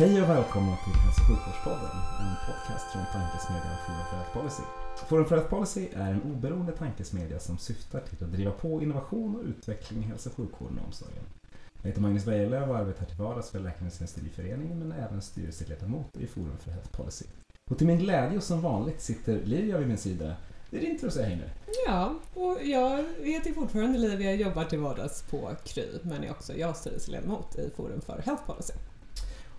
Hej och välkomna till Hälso och sjukvårdspodden, en podcast från tankesmedjan Forum för Health Policy. Forum för Health Policy är en oberoende tankesmedja som syftar till att driva på innovation och utveckling i hälso och sjukvården och omsorgen. Jag heter Magnus Wejelöw och arbetar till vardags för Läkemedelsindustriföreningen men är även styrelseledamot i Forum för Health Policy. Och till min glädje och som vanligt sitter Livia vid min sida. Det är din tur att säga hej nu. Ja, och jag heter fortfarande Livia, jobbar till vardags på Kry, men är också jag styrelseledamot i Forum för Health Policy.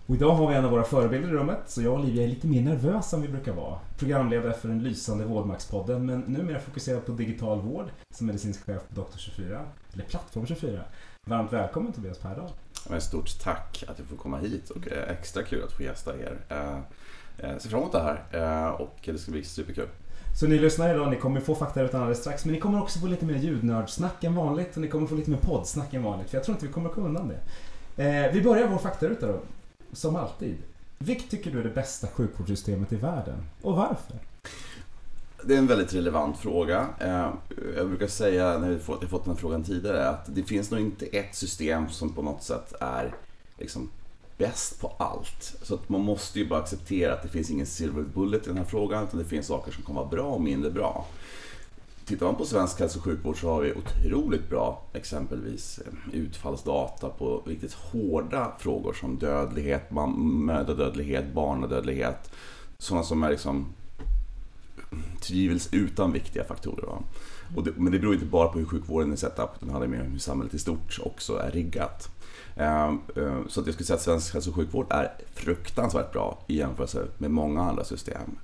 Och idag har vi en av våra förebilder i rummet, så jag och Olivia är lite mer nervösa än vi brukar vara. Programledare för den lysande Vårdmaktspodden, men numera fokuserad på digital vård som medicinsk chef på Doktor24, eller Plattform 24. Varmt välkommen Tobias Perdahl. Men stort tack att jag får komma hit och eh, extra kul att få gästa er. Eh, eh, ser fram emot det här och det ska bli superkul. Så ni lyssnar idag, ni kommer få faktarutan alldeles strax, men ni kommer också få lite mer ljudnördsnack än vanligt och ni kommer få lite mer poddsnack än vanligt, för jag tror inte vi kommer komma undan det. Vi börjar vår faktaruta då, som alltid. Vilket tycker du är det bästa sjukvårdssystemet i världen? Och varför? Det är en väldigt relevant fråga. Eh, jag brukar säga, när vi fått, jag fått den här frågan tidigare, att det finns nog inte ett system som på något sätt är liksom bäst på allt. Så att man måste ju bara acceptera att det finns ingen silver bullet i den här frågan, utan det finns saker som kommer vara bra och mindre bra. Tittar man på svensk hälso och sjukvård så har vi otroligt bra exempelvis eh, utfallsdata på riktigt hårda frågor som dödlighet, mödradödlighet, barnadödlighet. Sådana som är liksom tvivelsutan viktiga faktorer. Va? Och det, men det beror inte bara på hur sjukvården är setup, utan det handlar mer om hur samhället i stort också är riggat. Ehm, eh, så att jag skulle säga att svensk hälso och sjukvård är fruktansvärt bra i jämförelse med många andra system.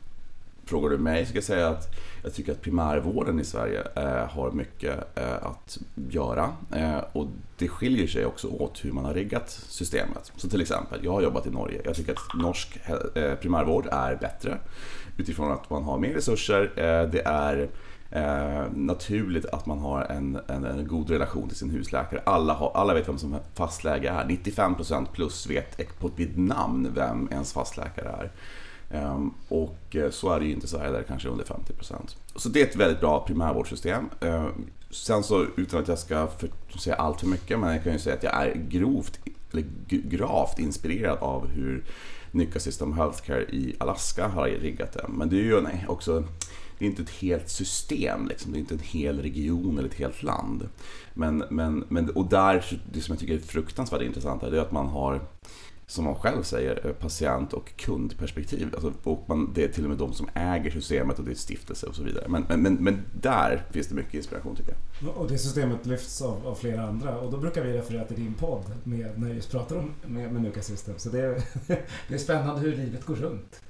Frågar du mig så ska jag säga att jag tycker att primärvården i Sverige eh, har mycket eh, att göra. Eh, och det skiljer sig också åt hur man har riggat systemet. Så till exempel, jag har jobbat i Norge. Jag tycker att norsk primärvård är bättre utifrån att man har mer resurser. Det är eh, naturligt att man har en, en, en god relation till sin husläkare. Alla, har, alla vet vem som fastläkare är. 95% plus vet på ett namn vem ens fastläkare är. Ehm, och eh, så är det ju inte i Sverige där det kanske är under 50%. Så det är ett väldigt bra primärvårdssystem. Ehm, sen så utan att jag ska för, säga allt för mycket, men jag kan ju säga att jag är grovt, eller gravt inspirerad av hur Nycka System Healthcare i Alaska har riggat det. Men det är ju nej, också det är inte ett helt system, liksom. det är inte en hel region eller ett helt land. Men, men, men, och där, det som jag tycker är fruktansvärt intressant är att man har som man själv säger, eh, patient och kundperspektiv. Alltså, och man, det är till och med de som äger systemet och det är stiftelse och så vidare. Men, men, men, men där finns det mycket inspiration tycker jag. Och det systemet lyfts av, av flera andra och då brukar vi referera till din podd med, när vi just pratar om med, med Nuka System. Så det är, det är spännande hur livet går runt.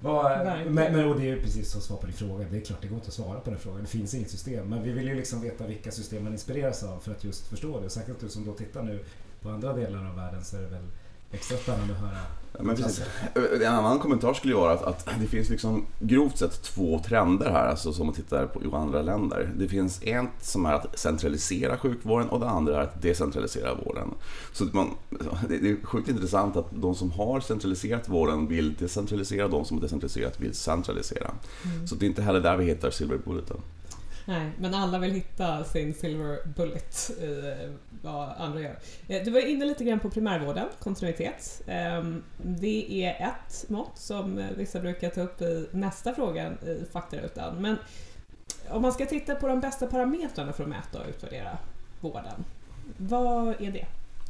Men, men, och det är ju precis som svar på din fråga. Det är klart det går inte att svara på den frågan. Det finns inget system. Men vi vill ju liksom veta vilka system man inspireras av för att just förstå det. Särskilt du som då tittar nu på andra delar av världen så är det väl extra spännande att höra. Men precis. En annan kommentar skulle ju vara att, att det finns liksom grovt sett två trender här, alltså som man tittar på i andra länder. Det finns en som är att centralisera sjukvården och det andra är att decentralisera vården. Så man, det är sjukt intressant att de som har centraliserat vården vill decentralisera, de som har decentraliserat vill centralisera. Så det är inte heller där vi hittar silver bulleten. Nej, men alla vill hitta sin silver bullet i eh, vad andra gör. Eh, du var inne lite grann på primärvården, kontinuitet. Ehm, det är ett mått som eh, vissa brukar ta upp i nästa fråga i faktarutan. Men om man ska titta på de bästa parametrarna för att mäta och utvärdera vården, vad är det?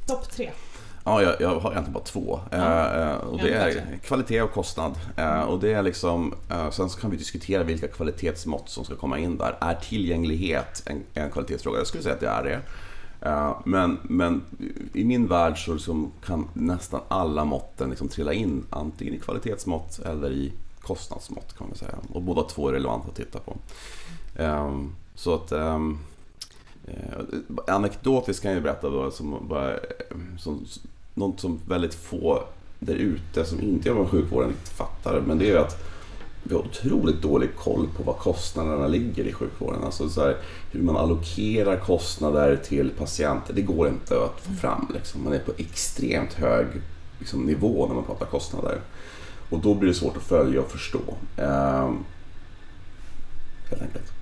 Topp tre? Ja, jag, jag har egentligen bara två. Ja. Eh, eh, och det är kvalitet och kostnad. Eh, och det är liksom, sen så kan vi diskutera vilka kvalitetsmått som ska komma in där. Är tillgänglighet en, en kvalitetsfråga? Jag skulle säga att det är det. Men, men i min värld så liksom kan nästan alla måtten liksom trilla in antingen i kvalitetsmått eller i kostnadsmått kan man säga. Och båda två är relevanta att titta på. Så att um, anekdotiskt kan jag berätta då som, bara, som något som väldigt få där ute som inte jobbar med sjukvården fattar. Men det är ju att vi har otroligt dålig koll på vad kostnaderna ligger i sjukvården. Alltså så här, hur man allokerar kostnader till patienter, det går inte att få fram. Liksom. Man är på extremt hög liksom, nivå när man pratar kostnader. Och då blir det svårt att följa och förstå. Ehm, helt enkelt.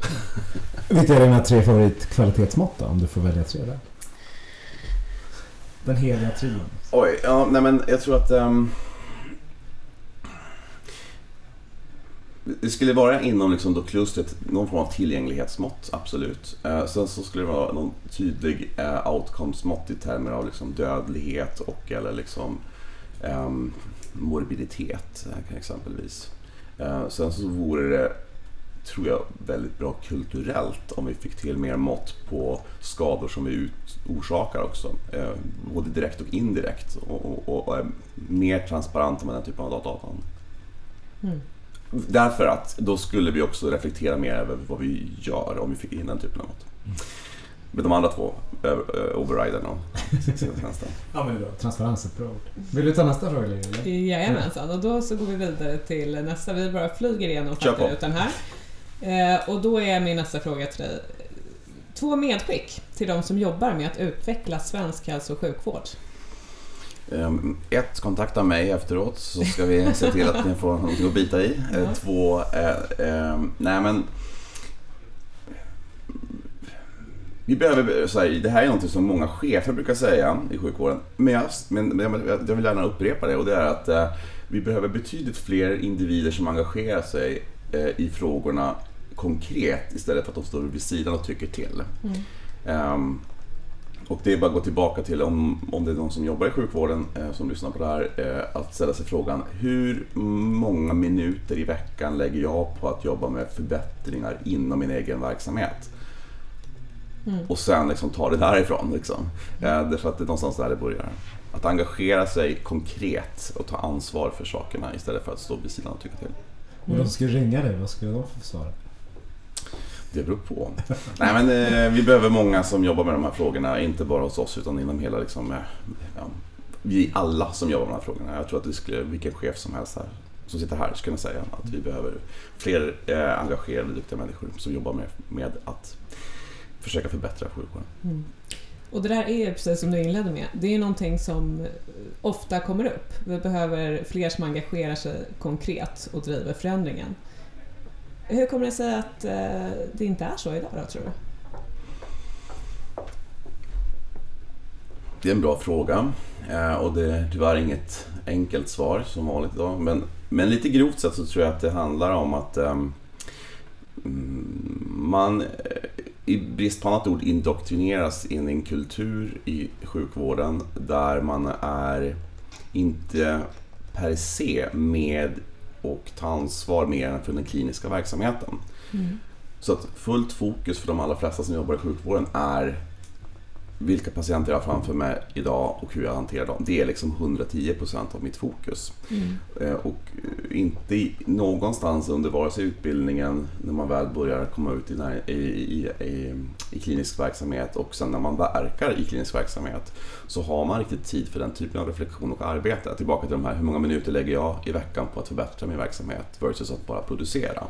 Vilka är dina tre favoritkvalitetsmått då, om du får välja tre där? Den heliga trion. Oj, ja, nej men jag tror att um, Det skulle vara inom liksom då klustret någon form av tillgänglighetsmått, absolut. Eh, sen så skulle det vara någon tydlig eh, outcomes-mått i termer av liksom dödlighet och eller liksom ehm, eh, morbiditet exempelvis. Eh, sen så vore det, tror jag, väldigt bra kulturellt om vi fick till mer mått på skador som vi ut, orsakar också. Eh, både direkt och indirekt och, och, och är mer transparenta med den typen av data. Mm. Därför att då skulle vi också reflektera mer över vad vi gör om vi fick in den typen av mått. Men de andra två, uh, overriden och tjänsten. ja men bra, transparens är ett bra ord. Vill du ta nästa fråga Lili? Jajamensan, och då så går vi vidare till nästa. Vi bara flyger igenom faktarutan här. Eh, och då är min nästa fråga till dig. Två medskick till de som jobbar med att utveckla svensk hälso och sjukvård. Ehm, ett, kontakta mig efteråt så ska vi se till att ni får någonting att bita i. Ja. Två, eh, eh, nej men vi behöver, så här, det här är något som många chefer brukar säga i sjukvården, men jag, men, jag vill gärna upprepa det och det är att eh, vi behöver betydligt fler individer som engagerar sig eh, i frågorna konkret istället för att de står vid sidan och tycker till. Mm. Um, och det är bara att gå tillbaka till om, om det är någon som jobbar i sjukvården eh, som lyssnar på det här, eh, att ställa sig frågan hur många minuter i veckan lägger jag på att jobba med förbättringar inom min egen verksamhet? Mm. Och sen liksom ta det därifrån. Liksom. Mm. därför att det är någonstans där det börjar. Att engagera sig konkret och ta ansvar för sakerna istället för att stå vid sidan och tycka till. Mm. Och de skulle ringa dig, vad skulle de få svara? Det beror på. Nej, men, eh, vi behöver många som jobbar med de här frågorna, inte bara hos oss utan inom hela... Liksom, eh, ja, vi alla som jobbar med de här frågorna. Jag tror att det skulle, vilken chef som helst här, som sitter här skulle kunna säga att vi behöver fler eh, engagerade, duktiga människor som jobbar med, med att försöka förbättra sjukvården. Mm. Och det där är, precis som du inledde med, det är någonting som ofta kommer upp. Vi behöver fler som engagerar sig konkret och driver förändringen. Hur kommer det sig att eh, det inte är så idag då, tror du? Det är en bra fråga eh, och det är tyvärr inget enkelt svar som vanligt idag. Men, men lite grovt sett så tror jag att det handlar om att um, man eh, i brist på annat ord indoktrineras in i en kultur i sjukvården där man är inte per se med och ta ansvar mer än för den kliniska verksamheten. Mm. Så att fullt fokus för de allra flesta som jobbar i sjukvården är vilka patienter jag har framför mig idag och hur jag hanterar dem. Det är liksom 110 procent av mitt fokus. Mm. Eh, och inte någonstans under vare sig utbildningen, när man väl börjar komma ut i, i, i, i, klinisk verksamhet och sen när man verkar i klinisk verksamhet så har man riktigt tid för den typen av reflektion och arbete. Tillbaka till de här, hur många minuter lägger jag i veckan på att förbättra min verksamhet versus att bara producera.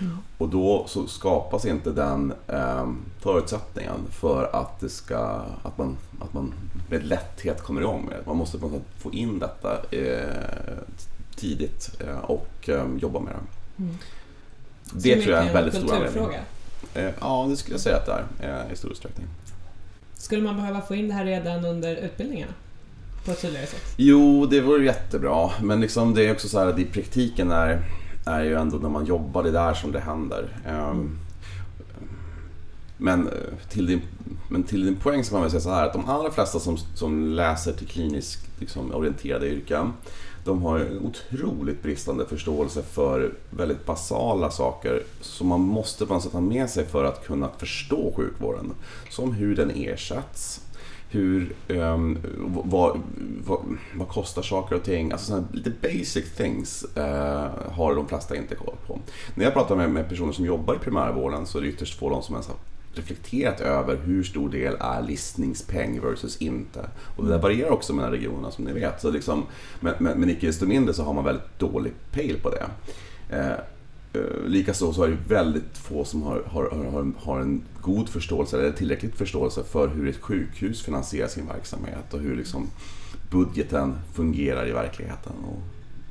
Mm. Och då så skapas inte den eh, förutsättningen för att det ska att man, att man med lätthet kommer igång med det. Man måste få in detta eh, tidigt eh, och eh, jobba med det. Mm. Det tror jag är en väldigt stor anledning. Eh, ja, det skulle jag säga att det är eh, i stor utsträckning. Skulle man behöva få in det här redan under utbildningarna? På ett tydligare sätt? Jo, det vore jättebra. Men liksom det är också så här att i praktiken är, är ju ändå när man jobbar, det är där som det händer. Mm. Men eh, till, din, men till din poäng så kan man säga så här att de allra flesta som, som läser till kliniskt liksom, orienterade yrken de har en otroligt bristande förståelse för väldigt basala saker som man måste på något sätt ha med sig för att kunna förstå sjukvården. Som hur den ersätts, hur, um, vad, vad, vad, kostar saker och ting? Alltså sådana lite basic things uh, har de flesta inte koll på. När jag pratar med, med, personer som jobbar i primärvården så är det ytterst få de som ens har reflekterat över hur stor del är listningspeng versus inte. Och det där varierar också mellan regionerna som ni vet. Så liksom, men, men, men icke desto mindre så har man väldigt dålig pejl på det. Uh, Uh, Eh, likaså så är det väldigt få som har, har, har, har en god förståelse, eller tillräckligt förståelse för hur ett sjukhus finansierar sin verksamhet och hur liksom budgeten fungerar i verkligheten och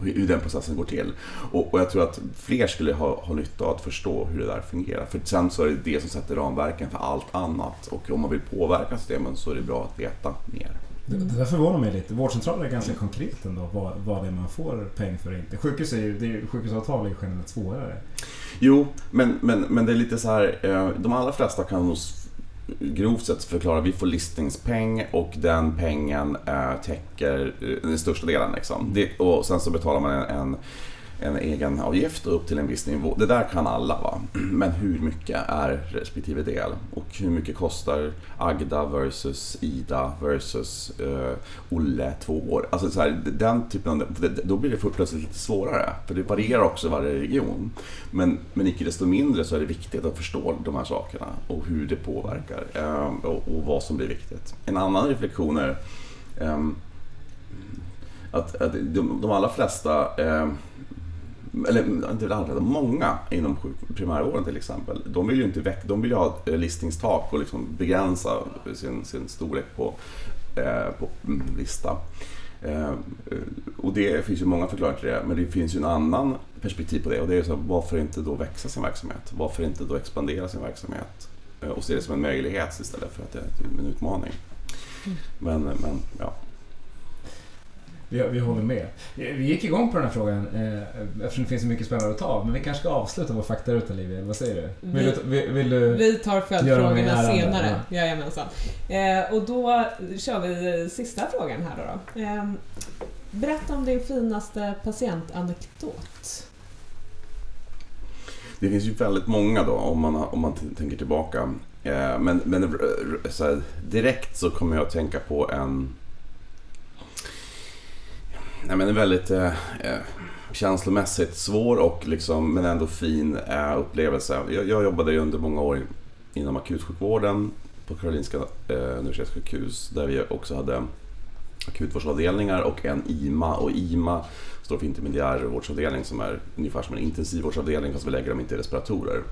hur den processen går till. Och, och jag tror att fler skulle ha, ha nytta av att förstå hur det där fungerar. För sen så är det det som sätter ramverken för allt annat och om man vill påverka systemen så är det bra att veta mer. Det, det där förvånar mig lite. Vårdcentraler är ganska konkret ändå vad, vad det är man får peng för och inte. Sjukhus är ju, det är, sjukhusavtal är ju generellt svårare. Jo, men, men, men det är lite så här, eh, de allra flesta kan nog grovt sett förklara, vi får listningspeng och den pengen äh, täcker eh, den största delen. Liksom. Det, och sen så betalar man en, en en egen avgift upp till en viss nivå. Det där kan alla va. Men hur mycket är respektive del? Och hur mycket kostar Agda versus Ida versus uh, Olle två år? Alltså så här, den typen av, då blir det plötsligt lite svårare. För det varierar också i varje region. Men, men icke desto mindre så är det viktigt att förstå de här sakerna och hur det påverkar um, och, och, vad som blir viktigt. En annan reflektion är um, att, att de, de allra flesta um, eller inte alla, många inom primärvården till exempel, de vill ju inte väck, de vill ha listningstak och liksom begränsa sin, sin storlek på, eh, på lista. Eh, och det finns ju många förklaringar till det, men det finns ju en annan perspektiv på det och det är så här, varför inte då växa sin verksamhet? Varför inte då expandera sin verksamhet? Eh, och se det som en möjlighet istället för att det är en utmaning. Mm. Men, men ja. Vi, vi håller med. Vi gick igång på den här frågan eh, eftersom det finns så mycket spännande att ta. Men vi kanske ska avsluta vår faktaruta, Livia. Vad säger du? Vill, vi, du, vill, vill du vi tar följdfrågorna senare. Ja. Jajamensan. Eh, och då kör vi sista frågan här då. då. Eh, berätta om din finaste patientanekdot. Det finns ju väldigt många då om man, om man tänker tillbaka. Eh, men men här, direkt så kommer jag att tänka på en nej, men en väldigt eh, eh, känslomässigt svår och liksom, men ändå fin eh, upplevelse. Jag, jag jobbade ju under många år inom akutsjukvården på Karolinska eh, universitetssjukhus där vi också hade akutvårdsavdelningar och en IMA. Och IMA står för intermediärvårdsavdelning som är ungefär som en intensivvårdsavdelning fast vi lägger dem inte i respiratorer.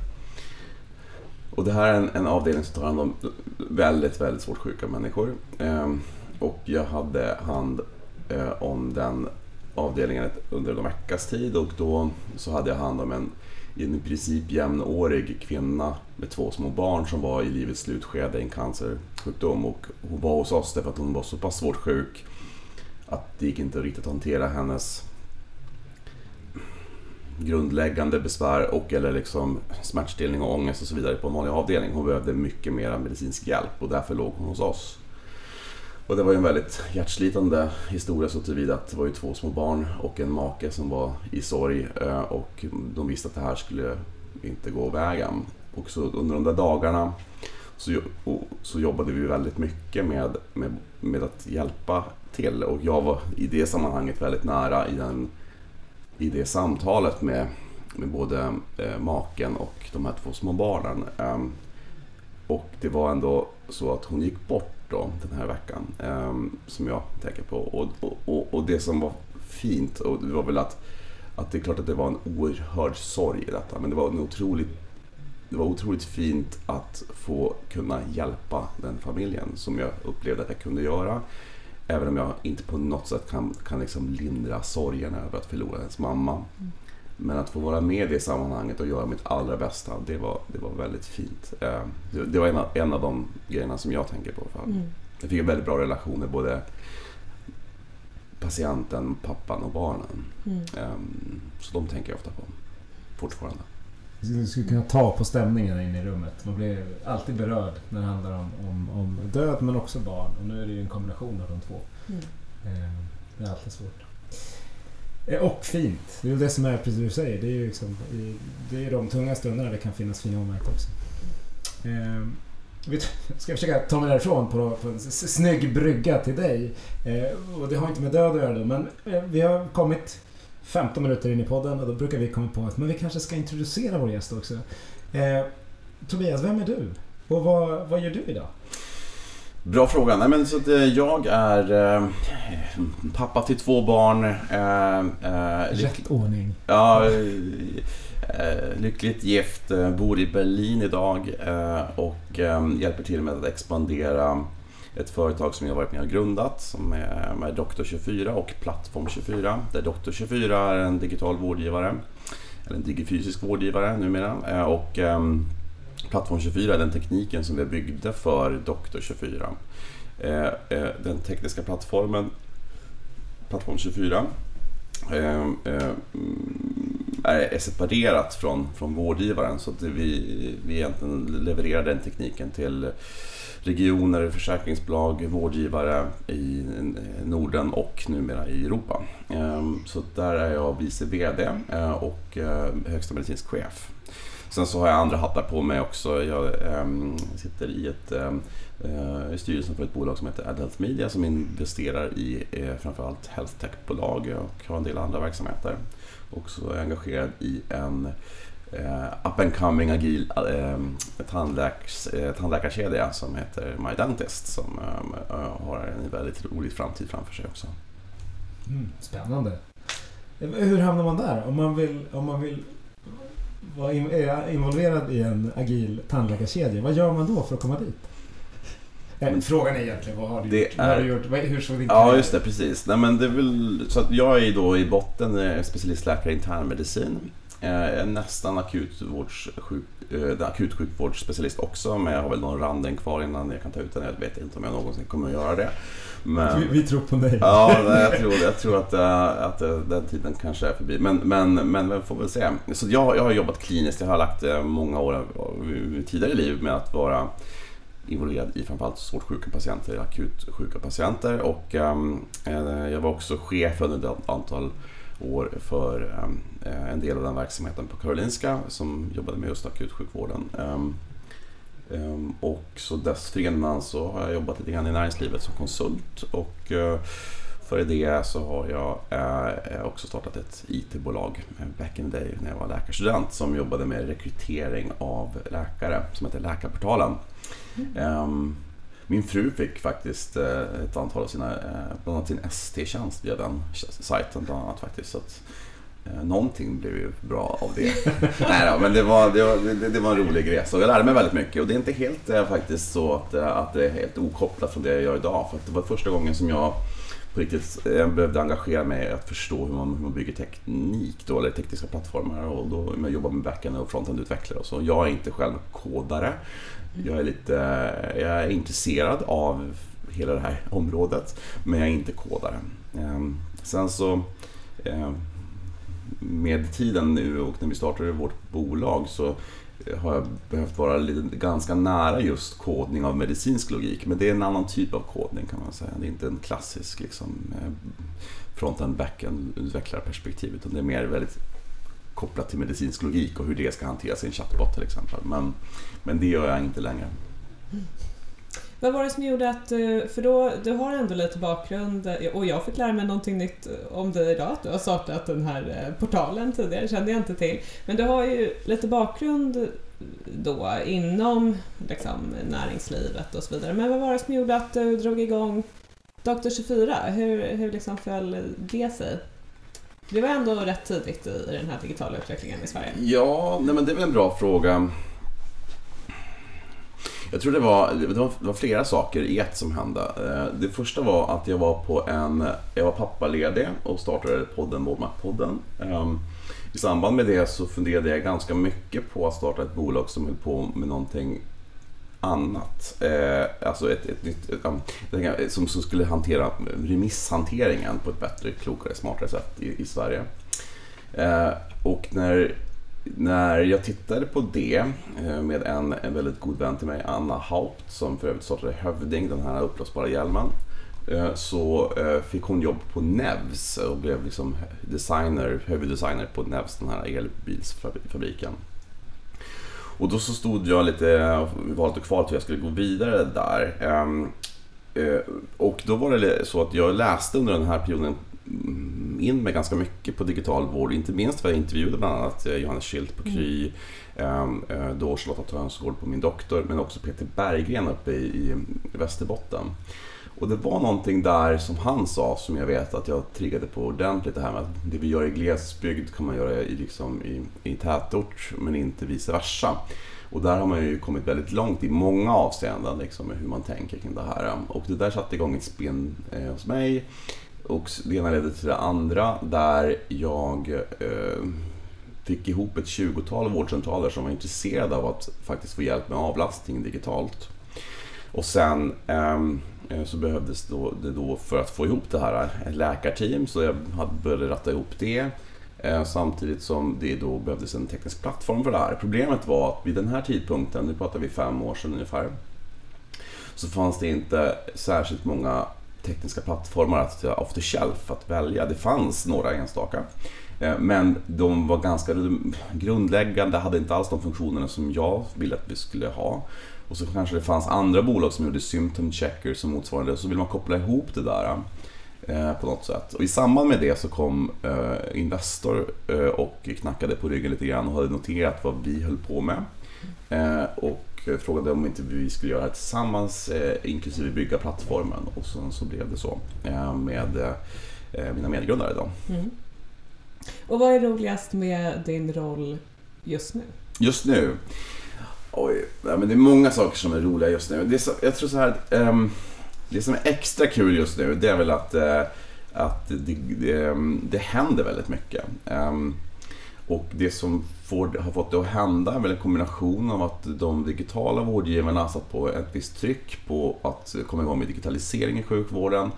Och det här är en, en avdelning som tar hand om väldigt, väldigt svårt sjuka människor. Eh, och jag hade hand Eh, om den avdelningen under en veckas tid och då så hade jag hand om en i princip jämnårig kvinna med två små barn som var i livets slutskede i en cancersjukdom och hon var hos oss därför att hon var så pass svårt sjuk att det gick inte riktigt att hantera hennes grundläggande besvär och eller liksom smärtstillning och ångest och så vidare på en vanlig avdelning. Hon behövde mycket mer medicinsk hjälp och därför låg hon hos oss. Och det var ju en väldigt hjärtslitande historia så tillvida att det var ju två små barn och en make som var i sorg eh, och de visste att det här skulle inte gå vägen. Och så under de där dagarna så, oh, så jobbade vi väldigt mycket med, med, med att hjälpa till och jag var i det sammanhanget väldigt nära i, den, i det samtalet med, med både eh, maken och de här två små barnen. Ehm, och det var ändå så att hon gick bort då, den här veckan. Ehm, som jag tänker på. Och, och, och, det som var fint och det var väl att, att det är klart att det var en oerhörd sorg i detta. Men det var en otroligt det var otroligt fint att få kunna hjälpa den familjen som jag upplevde att jag kunde göra. Även om jag inte på något sätt kan, kan liksom lindra sorgen över att förlora ens mamma. Mm. Men att få vara med i det sammanhanget och göra mitt allra bästa, det var, det var väldigt fint. Eh, det var en av, en av de grejerna som jag tänker på. För mm. Jag fick en väldigt bra relation med både patienten, pappan och barnen. Mm. Ehm, så de tänker jag ofta på fortfarande. Du skulle kunna ta på stämningen inne i rummet. Man blir alltid berörd när det handlar om, om, om död men också barn. Och nu är det ju en kombination av de två. Mm. Ehm, det är alltid svårt. Eh, och fint. Det är det som är precis det du säger. Det är ju liksom, det är de tunga stunderna det kan finnas fina moment också. Eh, vi ska försöka ta mig därifrån på, på en snygg brygga till dig. Eh, och det har inte med död att göra då, men eh, vi har kommit 15 minuter in i podden och då brukar vi komma på att men vi kanske ska introducera vår gäst också. Eh, Tobias, vem är du? Och vad, vad gör du idag? Bra fråga. Nej, men så eh, jag är eh, pappa till två barn. Eh, eh, Rätt ordning. ja, eh, lyckligt gift, bor i Berlin idag och hjälper till med att expandera ett företag som jag varit med och grundat som är med Doktor24 och Plattform24. Där Doktor24 är en digital vårdgivare, eller en digifysisk vårdgivare numera. Och Plattform24 är den tekniken som vi byggde för Doktor24. Eh, eh, den tekniska plattformen Plattform24 eh, mm, är separerat från, från vårdgivaren så att vi, vi egentligen levererar den tekniken till regioner, försäkringsbolag, vårdgivare i Norden och numera i Europa. Så där är jag vice VD och högsta medicinsk chef. Sen så har jag andra hattar på mig också. Jag äm, sitter i, ett, ehm, eh, i styrelsen för ett bolag som heter Adult Media som investerar i eh, framförallt health tech-bolag och har en del andra verksamheter. Och så är jag engagerad i en eh, up and coming agil eh, eh, tandläkarkedja som heter My Dentist som ehm, eh, har en väldigt rolig framtid framför sig också. Mm, spännande. Hur hamnar man där? Om man vill, om man vill vara in, är involverad i en agil tandläkarkedja, vad gör man då för att komma dit? Men- Frågan är egentligen, vad har du gjort? Vad har är- du gjort? Hur såg din Ja, just det. Precis. Nej, men det är väl, så att jag är då i botten eh, specialistläkare i internmedicin. Eh, är nästan akutvårdssjuk, eh, akutsjukvårdsspecialist också, men jag har väl någon randen kvar innan jag kan ta ut den. Jag vet inte om jag någonsin kommer att göra det. Men, Vi, vi tror på dig. Ja, jag tror, jag tror att, eh, att eh, den tiden kanske är förbi. Men, men, men vi får väl se. Så jag, jag har jobbat kliniskt. Jag har lagt eh, många år tidigare liv med att vara involverad i framförallt svårt sjuka patienter, akut sjuka patienter. Och ehm, eh, jag var också chef under ett antal år för ehm, eh, en del av den verksamheten på Karolinska som jobbade med just akutsjukvården. Ehm, ehm, och så dessförinnan så har jag jobbat lite grann i näringslivet som konsult och eh, före det så har jag eh, också startat ett IT-bolag back in the day när jag var läkarstudent som jobbade med rekrytering av läkare som heter Läkarportalen. Ehm, min fru fick faktiskt eh, ett antal av sina, eh, bland annat sin ST-tjänst via den sajten bland annat faktiskt. Så att, eh, någonting blev ju bra av det. Nej då, men det var, det, var, det, det var en rolig resa och jag lärde mig väldigt mycket. Och det är inte helt eh, faktiskt så att, att det är helt okopplat från det jag gör idag. För det var första gången som jag på riktigt eh, behövde engagera mig i att förstå hur man, hur man bygger teknik då, eller tekniska plattformar. Och då jag jobbar med backend och frontend-utvecklare och så. Jag är inte själv kodare. Jag är lite jag är intresserad av hela det här området, men jag är inte kodare. Ehm, sen så ehm, med tiden nu och när vi startade vårt bolag så eh, har jag behövt vara lite, ganska nära just kodning av medicinsk logik. Men det är en annan typ av kodning kan man säga. Det är inte en klassisk liksom, eh, front-end, back-end utvecklarperspektiv utan det är mer väldigt kopplat till medicinsk logik och hur det ska hanteras i en chatbot till exempel. Men, men det gör jag inte längre. Vad var det som gjorde att, eh, för då, du har ändå lite bakgrund eh, och jag fick lära mig någonting nytt om dig idag, att du har startat den här eh, portalen tidigare, kände jag inte till. Men du har ju lite bakgrund då inom liksom, näringslivet och så vidare. Men vad var det som gjorde att du drog igång Doktor 24? Hur, hur liksom föll det sig? Det var ändå rätt tidigt i den här digitala utvecklingen i Sverige. Ja, nej men det är väl en bra fråga. Jag tror det var, det var, det var flera saker i ett som hände. Eh, det första var att jag var på en, jag var pappaledig och startade podden Vårdmaktpodden. Ehm, I samband med det så funderade jag ganska mycket på att starta ett bolag som höll på med någonting annat. Eh, alltså ett, ett nytt, ett, eh, som, som skulle hantera remisshanteringen på ett bättre, klokare, smartare sätt i, i Sverige. Eh, och när, när jag tittade på det eh, med en, en väldigt god vän till mig, Anna Haupt, som för övrigt startade Hövding, den här uppblåsbara hjälmen, eh, så eh, fick hon jobb på Nevs och blev liksom designer, huvuddesigner på Nevs, den här elbilsfabriken. Och då så stod jag lite valet och kvalet hur jag skulle gå vidare där. Ehm, och då var det så att jag läste under den här perioden in mig ganska mycket på digital vård. Inte minst för jag intervjuade bland annat eh, Johannes Schildt på Kry, ehm, eh, då Charlotta Tönsgård på min doktor, men också Peter Berggren uppe i, i Västerbotten. Och det var någonting där som han sa som jag vet att jag triggade på ordentligt. Det här med att det vi gör i glesbygd kan man göra i, liksom, i, i tätort men inte vice versa. Och där har man ju kommit väldigt långt i många avseenden liksom, med hur man tänker kring det här. Och det där satte igång ett spinn eh, hos mig. Och det ena ledde till det andra där jag eh, fick ihop ett 20-tal vårdcentraler som var intresserade av att faktiskt få hjälp med avlastning digitalt. Och sen ehm, eh, så behövdes då, det då för att få ihop det här ett läkarteam så jag började ratta ihop det. Eh, samtidigt som det då behövdes en teknisk plattform för det här. Problemet var att vid den här tidpunkten, nu pratar vi fem år sedan ungefär, så fanns det inte särskilt många tekniska plattformar att, off the shelf att välja. Det fanns några enstaka. Eh, men de var ganska grundläggande, hade inte alls de funktionerna som jag ville att vi skulle ha. Och så kanske det fanns andra bolag som gjorde symptom checker som motsvarande och så vill man koppla ihop det där eh, på något sätt. Och i samband med det så kom eh, Investor och knackade på ryggen lite grann och hade noterat vad vi höll på med. Och och frågade om inte vi skulle göra det tillsammans eh, inklusive bygga plattformen och sen så blev det så eh, med mina medgrundare. Då. Mm. Och vad är roligast med din roll just nu? Just nu? Oj, ja, men det är många saker som är roliga just nu. Det är så, jag tror så här um, Det som är extra kul just nu det är väl att, uh, att det, det, um, det händer väldigt mycket. Um, och det som får, har fått det att hända är väl en kombination av att de digitala vårdgivarna har satt på ett visst tryck på att komma igång med digitalisering i sjukvården.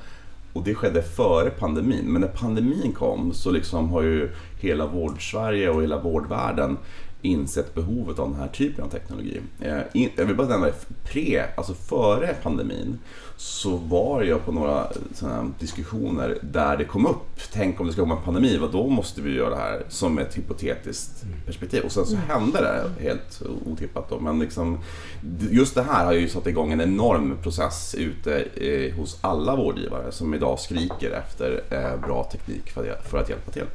Och det skedde före pandemin. Men när pandemin kom så liksom har ju hela vårdsverige och hela vårdvärlden insett behovet av den här typen av teknologi. Eh, jag vill bara nämna pre, alltså före pandemin, så var jag på några diskussioner där det kom upp, tänk om det ska komma en pandemi, vad då måste vi göra det här som ett hypotetiskt mm. perspektiv. Och sen så mm. hände det helt otippat då. Men liksom, just det här har ju satt igång en enorm process ute eh, hos alla vårdgivare som idag skriker efter eh, bra teknik för att hjälpa till.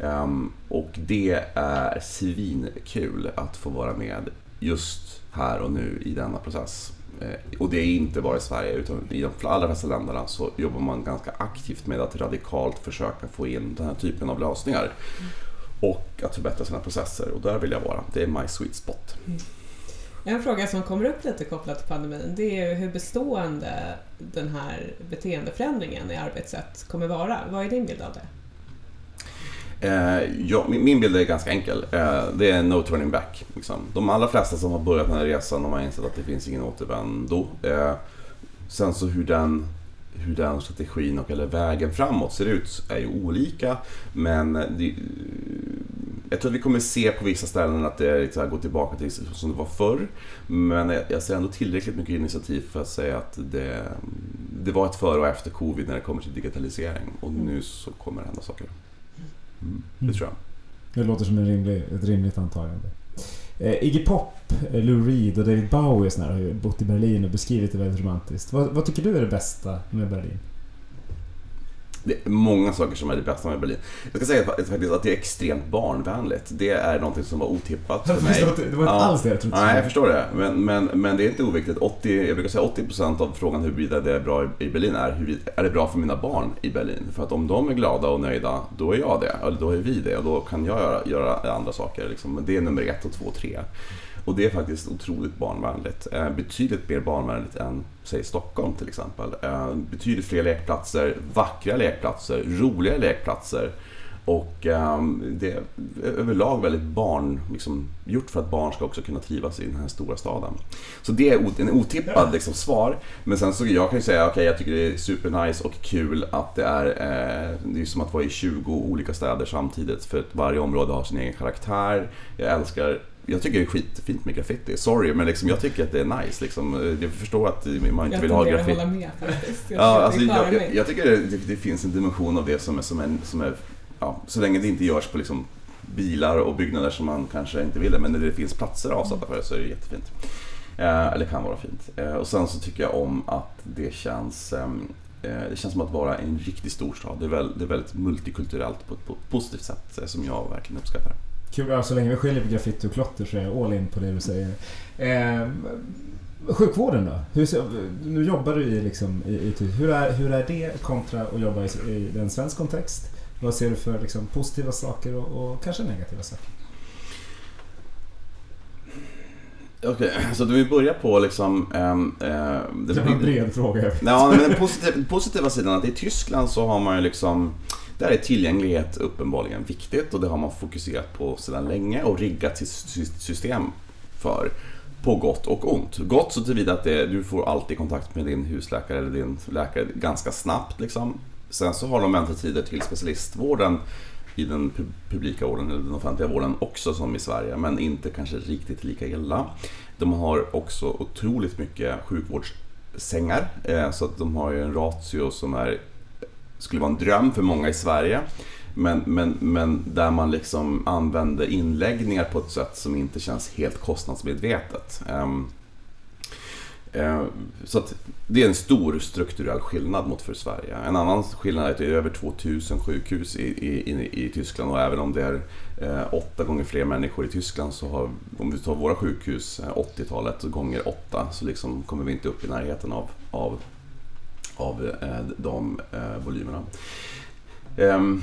Um, och det är svinkul att få vara med just här och nu i denna process. Uh, och det är inte bara i Sverige utan i de allra flesta länderna så jobbar man ganska aktivt med att radikalt försöka få in den här typen av lösningar. Mm. Och att förbättra sina processer och där vill jag vara. Det är my sweet spot. Mm. En fråga som kommer upp lite kopplat till pandemin det är hur bestående den här beteendeförändringen i arbetssätt kommer vara. Vad är din bild av det? Eh, ja, min, bild är ganska enkel. Eh, det är no turning back. Liksom. De allra flesta som har börjat den här resan de har insett att det finns ingen återvändo. Eh, sen så hur den, hur den strategin och eller vägen framåt ser ut är ju olika. Men det, jag tror att vi kommer se på vissa ställen att det är lite gå tillbaka till som det var förr. Men jag ser ändå tillräckligt mycket initiativ för att säga att det, det var ett före och efter covid när det kommer till digitalisering. Och nu så kommer det hända saker. Mm. Det tror jag. Det låter som en rimlig, ett rimligt antagande. Eh, Iggy Pop, eh, Lou Reed och David Bowie har ju bott i Berlin och beskrivit det väldigt romantiskt. Vad, vad tycker du är det bästa med Berlin? Det är många saker som är det bästa med Berlin. Jag ska säga faktiskt att det är extremt barnvänligt. Det är någonting som var otippat för mig. Det var inte alls det jag trodde. Nej, jag förstår det. Men, men, men det är inte oviktigt. 80, jag brukar säga 80% av frågan huruvida det är bra i Berlin är hur är det bra för mina barn i Berlin? För att om de är glada och nöjda, då är jag det. Eller då är vi det. Och då kan jag göra, göra andra saker. Liksom. Det är nummer ett och två och tre. Och det är faktiskt otroligt barnvänligt. Eh, betydligt mer barnvänligt än, säg Stockholm till exempel. Eh, betydligt fler lekplatser, vackra lekplatser, roliga lekplatser. Och ehm, det är överlag väldigt barn, liksom, gjort för att barn ska också kunna trivas i den här stora staden. Så det är en otippad liksom, svar. Men sen så jag kan ju säga, okej okay, jag tycker det är supernice och kul att det är, eh, det är som att vara i 20 olika städer samtidigt. För att varje område har sin egen karaktär. Jag älskar jag tycker det är skitfint med graffiti. Sorry, men liksom, jag tycker att det är nice. Liksom. Jag förstår att man inte jag vill ha graffiti. Jag hålla med faktiskt. Jag, ja, alltså, jag, jag, tycker det, det, finns en dimension av det som är, som är, som är ja, så länge det inte görs på liksom bilar och byggnader som man kanske inte vill men när det finns platser avsatta för det så är det jättefint. Eh, eller kan vara fint. Eh, och sen så tycker jag om att det känns ehm, eh, det känns som att vara en riktigt stor stad. Det är, väl, det är väldigt multikulturellt på ett, på ett positivt sätt eh, som jag verkligen uppskattar. Kul, ja, så länge vi skiljer på graffiti och klotter så är jag all in på det du säger. Eh, sjukvården då? Hur, nu jobbar du i, liksom, i, i hur, är, hur är det kontra att jobba i, i en svensk kontext? Vad ser du för liksom, positiva saker och, och kanske negativa saker? Okej, så då vi börjar på liksom... eh, Det var en bred fråga. Ja, men den positiva, positiva sidan att i Tyskland så har man ju liksom där är tillgänglighet uppenbarligen viktigt och det har man fokuserat på sedan länge och riggat sitt system för. På gott och ont. Gott så tillvida att det, du får alltid kontakt med din husläkare eller din läkare ganska snabbt. Liksom. Sen så har de väntetider till specialistvården i den publika vården eller den offentliga vården också som i Sverige, men inte kanske riktigt lika illa. De har också otroligt mycket sjukvårdssängar, eh, så att de har ju en ratio som är, skulle vara en dröm för många i Sverige. Men, men, men där man liksom använder inläggningar på ett sätt som inte känns helt kostnadsmedvetet. Ehm, eh, så att det är en stor strukturell skillnad mot för Sverige. En annan skillnad är att det är över 2000 sjukhus i, i, i, Tyskland och även om det är eh, åtta gånger fler människor i Tyskland så har, om vi tar våra sjukhus eh, 80-talet gånger åtta så liksom kommer vi inte upp i närheten av, av, av eh, de eh, volymerna. Ehm,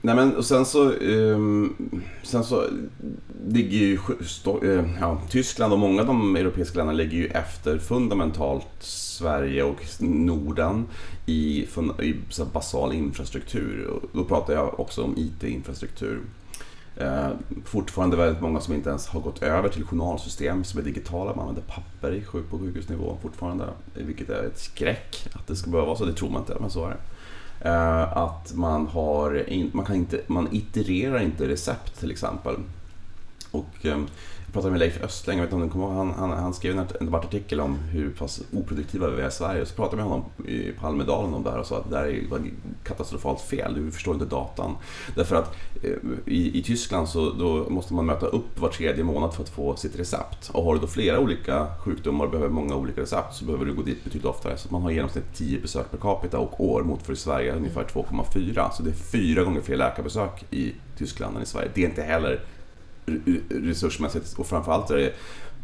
nej men och sen så, um, sen så ligger ju eh, ja, Tyskland och många av de europeiska länderna ligger ju efter fundamentalt Sverige och Norden i, i så basal infrastruktur. Och då pratar jag också om IT-infrastruktur. Eh, fortfarande väldigt många som inte ens har gått över till journalsystem som är digitala. Man använder papper i sjuk- på sjukhusnivå fortfarande. Vilket är ett skräck att det ska behöva vara så. Det tror man inte, men så är det. Eh, att man har, in, man kan inte, man itererar inte recept till exempel. Och eh, jag pratade med Leif Östling, jag vet inte om du kommer ihåg, han, han, han skrev en, debattartikel om hur pass oproduktiva vi är i Sverige. Så pratade jag med honom i, Palmedalen om det här och sa att det där är var katastrofalt fel, du förstår inte datan. Därför att eh, i, i Tyskland så då måste man möta upp var tredje månad för att få sitt recept. Och har du då flera olika sjukdomar och behöver många olika recept så behöver du gå dit betydligt oftare. Så man har i genomsnitt 10 besök per capita och år mot för Sverige ungefär 2,4. Så det är fyra gånger fler läkarbesök i Tyskland än i Sverige. Det är inte heller resursmässigt och framförallt är det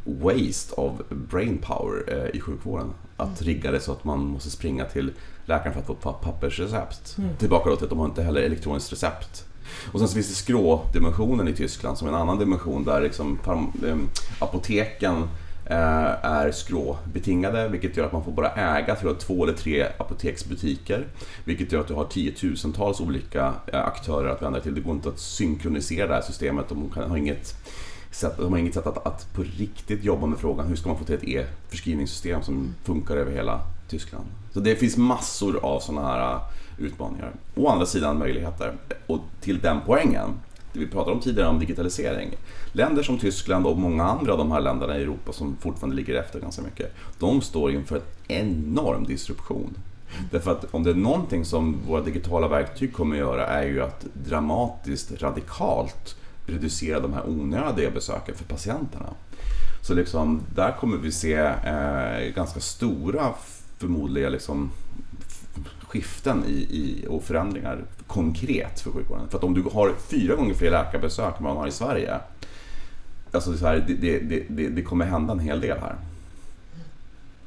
waste of brain power eh, i sjukvården. Att rigga det så att man måste springa till läkaren för att få pa- pappersrecept. Mm. Tillbaka då till att de har inte heller elektroniskt recept. Och sen så finns det skrå-dimensionen i Tyskland som en annan dimension där liksom em, apoteken eh, är skråbetingade vilket gör att man får bara äga tror jag, två eller tre apoteksbutiker. Vilket gör att du har tiotusentals olika eh, aktörer att vända dig till. Det går inte att synkronisera det här systemet. De har inget sätt, de har inget sätt att, att på riktigt jobba med frågan hur ska man få till ett e-förskrivningssystem som funkar över hela Tyskland. Så det finns massor av sådana här eh, utmaningar. Å andra sidan möjligheter. Och till den poängen, det vi pratade om tidigare om digitalisering. Länder som Tyskland och många andra av de här länderna i Europa som fortfarande ligger efter ganska mycket. De står inför en enorm disruption. Därför att om det är någonting som våra digitala verktyg kommer att göra är ju att dramatiskt, radikalt reducera de här onödiga besöken för patienterna. Så liksom, där kommer vi se eh, ganska stora, förmodliga liksom, skiften i, i, och förändringar konkret för sjukvården. För att om du har fyra gånger fler läkarbesök än man har i Sverige, alltså så här, det, det, det, det, kommer hända en hel del här.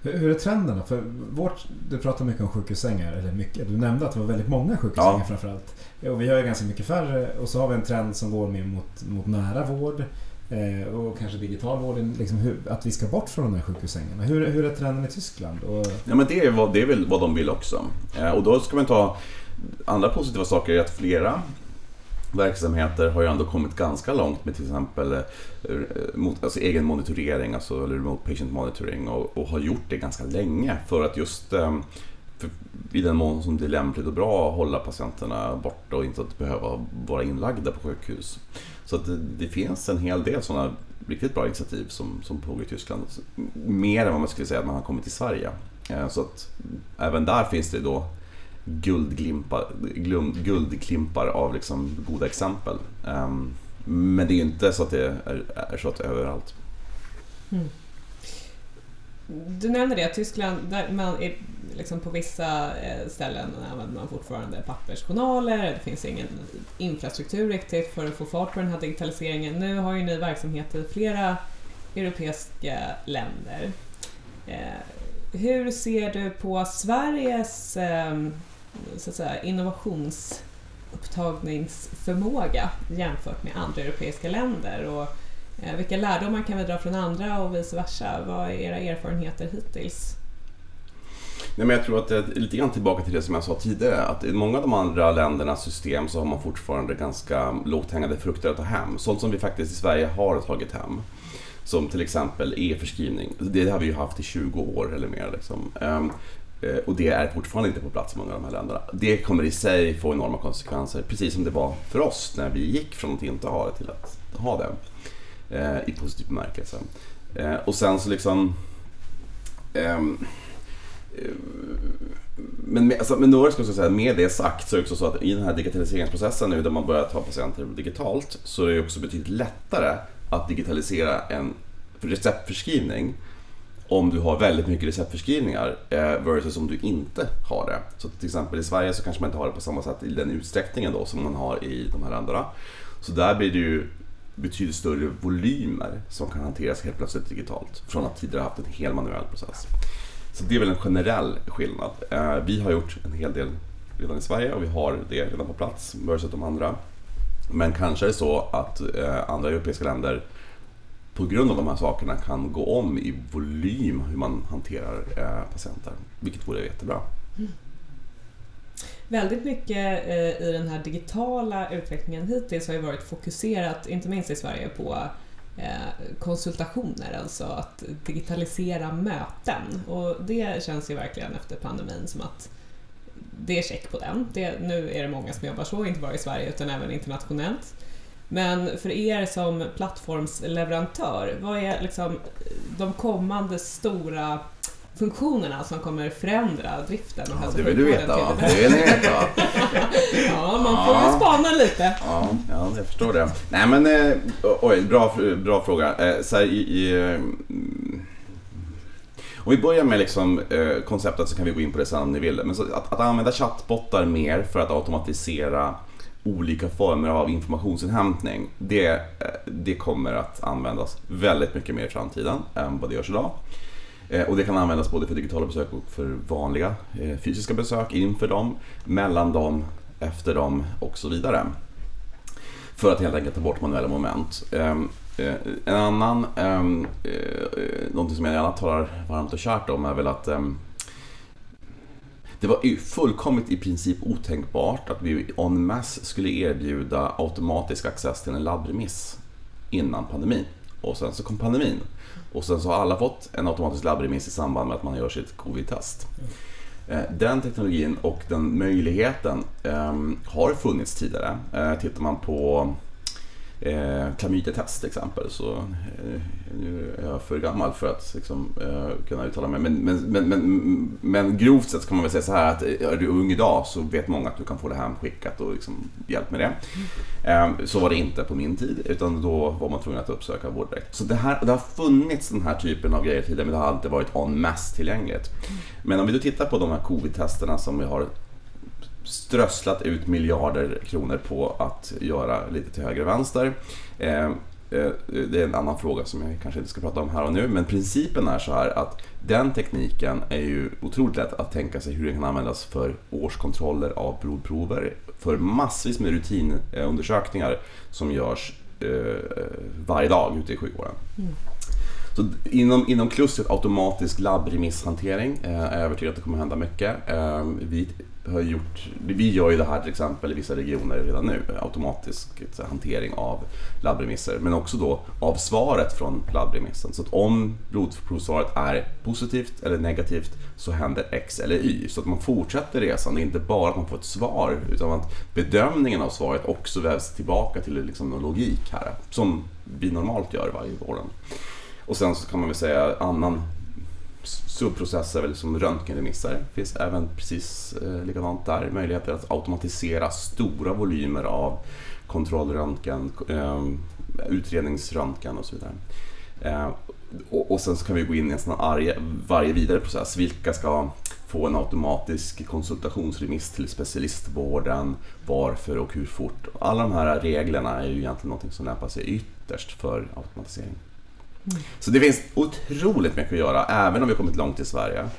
Hur, är trenderna? För vårt, du pratar mycket om sjukhussängar, eller mycket. Du nämnde att det var väldigt många sjukhussängar Ja. framförallt. Och vi har ju ganska mycket färre och så har vi en trend som går mer mot, mot nära vård Eh, och kanske digital vård. Liksom hur, att vi ska bort från de här sjukhussängarna. Hur, hur är trenden i Tyskland? Och, Ja men det är, vad, det är väl vad de vill också. Eh, och då ska man ta andra positiva saker är att flera verksamheter har ju ändå kommit ganska långt med till exempel eh, mot, alltså egen monitorering, alltså eller remote patient monitoring och, och har gjort det ganska länge för att just eh, för, i den mån som det är lämpligt och bra att hålla patienterna borta och inte att behöva vara inlagda på sjukhus. Så att det, det finns en hel del sådana riktigt bra initiativ som, som pågår i Tyskland. Mer än vad man skulle säga att man har kommit till Sverige. Eh, så att även där finns det då guldklimpar av liksom goda exempel. Ehm, men det är inte så att det är, är så att överallt. Mm. Du nämnde det, Tyskland, där man är, liksom på vissa eh, ställen använder man fortfarande pappersjournaler, det finns ingen infrastruktur riktigt för att få fart på den här digitaliseringen. Nu har ju ni verksamhet i flera europeiska länder. Eh, hur ser du på Sveriges eh, så att säga, innovationsupptagningsförmåga jämfört med andra europeiska länder? Och Eh, vilka lärdomar kan vi dra från andra och vice versa? Vad är era erfarenheter hittills? Nej, men jag tror att det är lite grann tillbaka till det som jag sa tidigare, att i många av de andra ländernas system så har man fortfarande ganska lågt hängande frukter att ta hem. Sånt som vi faktiskt i Sverige har tagit hem. Som till exempel e-förskrivning. Det har vi ju haft i 20 år eller mer. Liksom. Ehm, eh, och det är fortfarande inte på plats i många av de här länderna. Det kommer i sig få enorma konsekvenser, precis som det var för oss när vi gick från att inte ha det till att ha det Eh, i positiv bemärkelse. Eh, och sen så liksom... Ehm, eh, men med, alltså, men då ska jag säga, med det sagt så är det också så att i den här digitaliseringsprocessen nu där man börjar ta patienter digitalt så är det också betydligt lättare att digitalisera en receptförskrivning om du har väldigt mycket receptförskrivningar eh, versus om du inte har det. Så till exempel i Sverige så kanske man inte har det på samma sätt i den utsträckningen då som man har i de här länderna. Så där blir det ju betydligt större volymer som kan hanteras helt plötsligt digitalt från att tidigare haft en hel manuell process. Så det är väl en generell skillnad. Eh, vi har gjort en hel del redan i Sverige och vi har det redan på plats versus de andra. Men kanske är det så att eh, andra europeiska länder på grund av de här sakerna kan gå om i volym hur man hanterar eh, patienter, vilket vore jättebra. Mm. Väldigt mycket eh, i den här digitala utvecklingen hittills har ju varit fokuserat, inte minst i Sverige, på eh, konsultationer, alltså att digitalisera möten. Och det känns ju verkligen efter pandemin som att det är check på den. Det, nu är det många som jobbar så, inte bara i Sverige utan även internationellt. Men för er som plattformsleverantör, vad är liksom de kommande stora funktionerna som kommer förändra driften ja, Det vill du veta va? Det vill ni veta ja, man får ja. spana lite. Ja, ja, jag förstår det. Nej men, eh, oj, bra, bra fråga. Eh, så här, i, i, eh, om vi börjar med liksom, eh, konceptet så kan vi gå in på det sen om ni vill. Men så, att, att använda chattbottar mer för att automatisera olika former av informationsinhämtning, det, eh, det kommer att användas väldigt mycket mer i framtiden än vad det görs idag. Eh, och det kan användas både för digitala besök och för vanliga eh, fysiska besök, inför dem, mellan dem, efter dem och så vidare. För att helt enkelt ta bort manuella moment. Ehm, eh, en annan, ehm, någonting som jag gärna talar varmt och kärt om är väl att ehm, det var fullkomligt i princip otänkbart att vi en masse skulle erbjuda automatisk access till en labbremiss innan pandemin. Och sen så kom pandemin. Och sen så har alla fått en automatisk labbremiss i samband med att man gör sitt covid-test. Eh, den teknologin och den möjligheten ehm, har funnits tidigare. Eh, tittar man på eh, klamydiatest till exempel så eh, nu är jag för gammal för att liksom, eh, kunna uttala mig. Men, men, men, men, men grovt sett kan man väl säga så här att eh, är du ung idag så vet många att du kan få det här skickat och liksom hjälp med det. Eh, så var det inte på min tid utan då var man tvungen att uppsöka vård direkt. Så det, här, det har funnits den här typen av grejer tidigare men det har alltid varit en mass tillgängligt. Men om vi då tittar på de här covid-testerna som vi har strösslat ut miljarder kronor på att göra lite till höger och vänster. Eh, eh, det är en annan fråga som jag kanske inte ska prata om här och nu, men principen är så här att den tekniken är ju otroligt lätt att tänka sig hur den kan användas för årskontroller av blodprover, för massvis med rutinundersökningar som görs eh, varje dag ute i sjukvården. Mm. Så inom, inom klustret automatisk labbremishantering är jag övertygad att det kommer hända mycket. Vi har gjort, vi gör ju det här till exempel i vissa regioner redan nu, automatisk hantering av labbremisser, men också då av svaret från labbremissen. Så att om blodprovsvaret är positivt eller negativt så händer X eller Y. Så att man fortsätter resan, det är inte bara att man får ett svar utan att bedömningen av svaret också vävs tillbaka till liksom någon logik här, som vi normalt gör varje våren. Och sen så kan man väl säga annan subprocesser liksom som röntgenremisser. Det finns även precis eh, likadant där möjligheter att automatisera stora volymer av kontrollröntgen, eh, utredningsröntgen och så vidare. Eh, och, och sen så kan vi gå in i en sån arg, varje vidare process. Vilka ska få en automatisk konsultationsremiss till specialistvården? Varför och hur fort? Alla de här reglerna är ju egentligen något som lämpar sig ytterst för automatisering. Mm. Så det finns otroligt mycket att göra, även om vi har kommit långt i Sverige.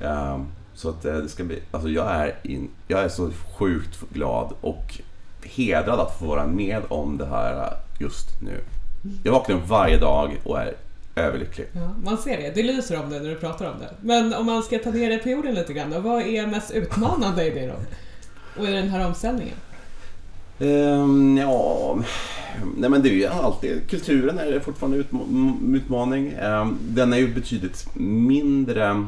Um, så att eh, det ska bli, alltså jag är, in, jag är så sjukt glad och hedrad att få vara med om det här eh, just nu. Jag vaknar upp varje dag och är överlycklig. Ja, man ser det, det lyser om det när du pratar om det. Men om man ska ta ner det på jorden lite grann då, vad är mest utmanande i det då? Och i den här omställningen? Um, ja, nej men det är ju alltid, kulturen är fortfarande en utmaning. Um, den är ju betydligt mindre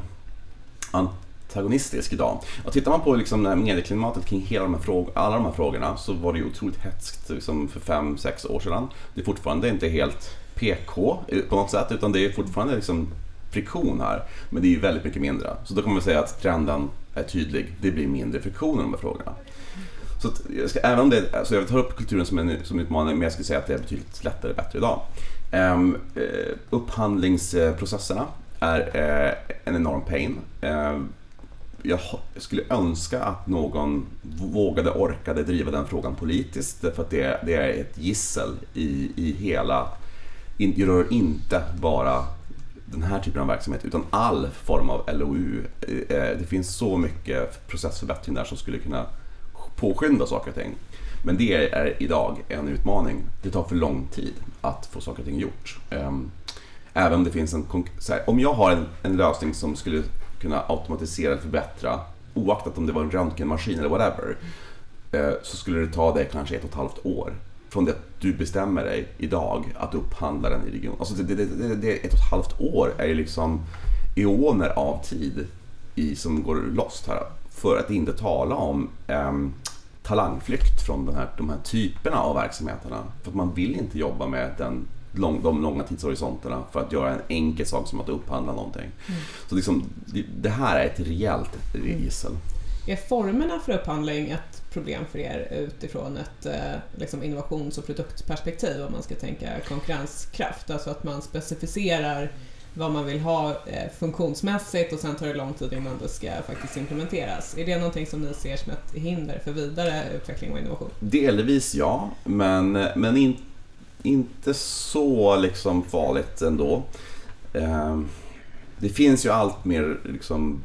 antagonistisk idag. Och tittar man på liksom medieklimatet kring hela de här frågor, alla de här frågorna så var det ju otroligt hetskt liksom för fem sex år sedan. Det är fortfarande inte helt PK eh, på något sätt utan det är fortfarande liksom friktion här. Men det är ju väldigt mycket mindre. Så då kan man säga att trenden är tydlig. Det blir mindre friktion i de här frågorna. Så att jag ska, även om det, alltså jag tar upp kulturen som en som utmaning men jag skulle säga att det är betydligt lättare och bättre idag. Um, uh, upphandlingsprocesserna är uh, en enorm pain. Uh, jag skulle önska att någon vågade, orkade driva den frågan politiskt därför att det, det är ett gissel i, i hela, det rör inte bara den här typen av verksamhet utan all form av LOU. Eh, det finns så mycket processförbättring där som skulle kunna påskynda saker och ting. Men det är idag en utmaning. Det tar för lång tid att få saker och ting gjort. Ehm, även om det finns en... Här, om jag har en, en, lösning som skulle kunna automatisera och förbättra oaktat om det var en röntgenmaskin eller whatever eh, så skulle det ta dig kanske ett och ett halvt år från det att du bestämmer dig idag att upphandla den i regionen. Alltså det, det, det, det, ett och ett halvt år är ju liksom eoner av tid i, som går lost här. För att inte tala om um, talangflykt från den här, de här typerna av verksamheterna. För att man vill inte jobba med den, lång, de långa tidshorisonterna för att göra en enkel sak som att upphandla någonting. Mm. Så liksom, det, här är ett rejält gissel. Är formerna för upphandling ett problem för er utifrån ett eh, liksom innovations och produktperspektiv om man ska tänka konkurrenskraft? Alltså att man specificerar vad man vill ha eh, funktionsmässigt och sen tar det lång tid innan det ska faktiskt implementeras. Är det någonting som ni ser som ett hinder för vidare utveckling och innovation? Delvis ja, men, men in, inte så liksom farligt ändå. Eh, det finns ju allt mer liksom,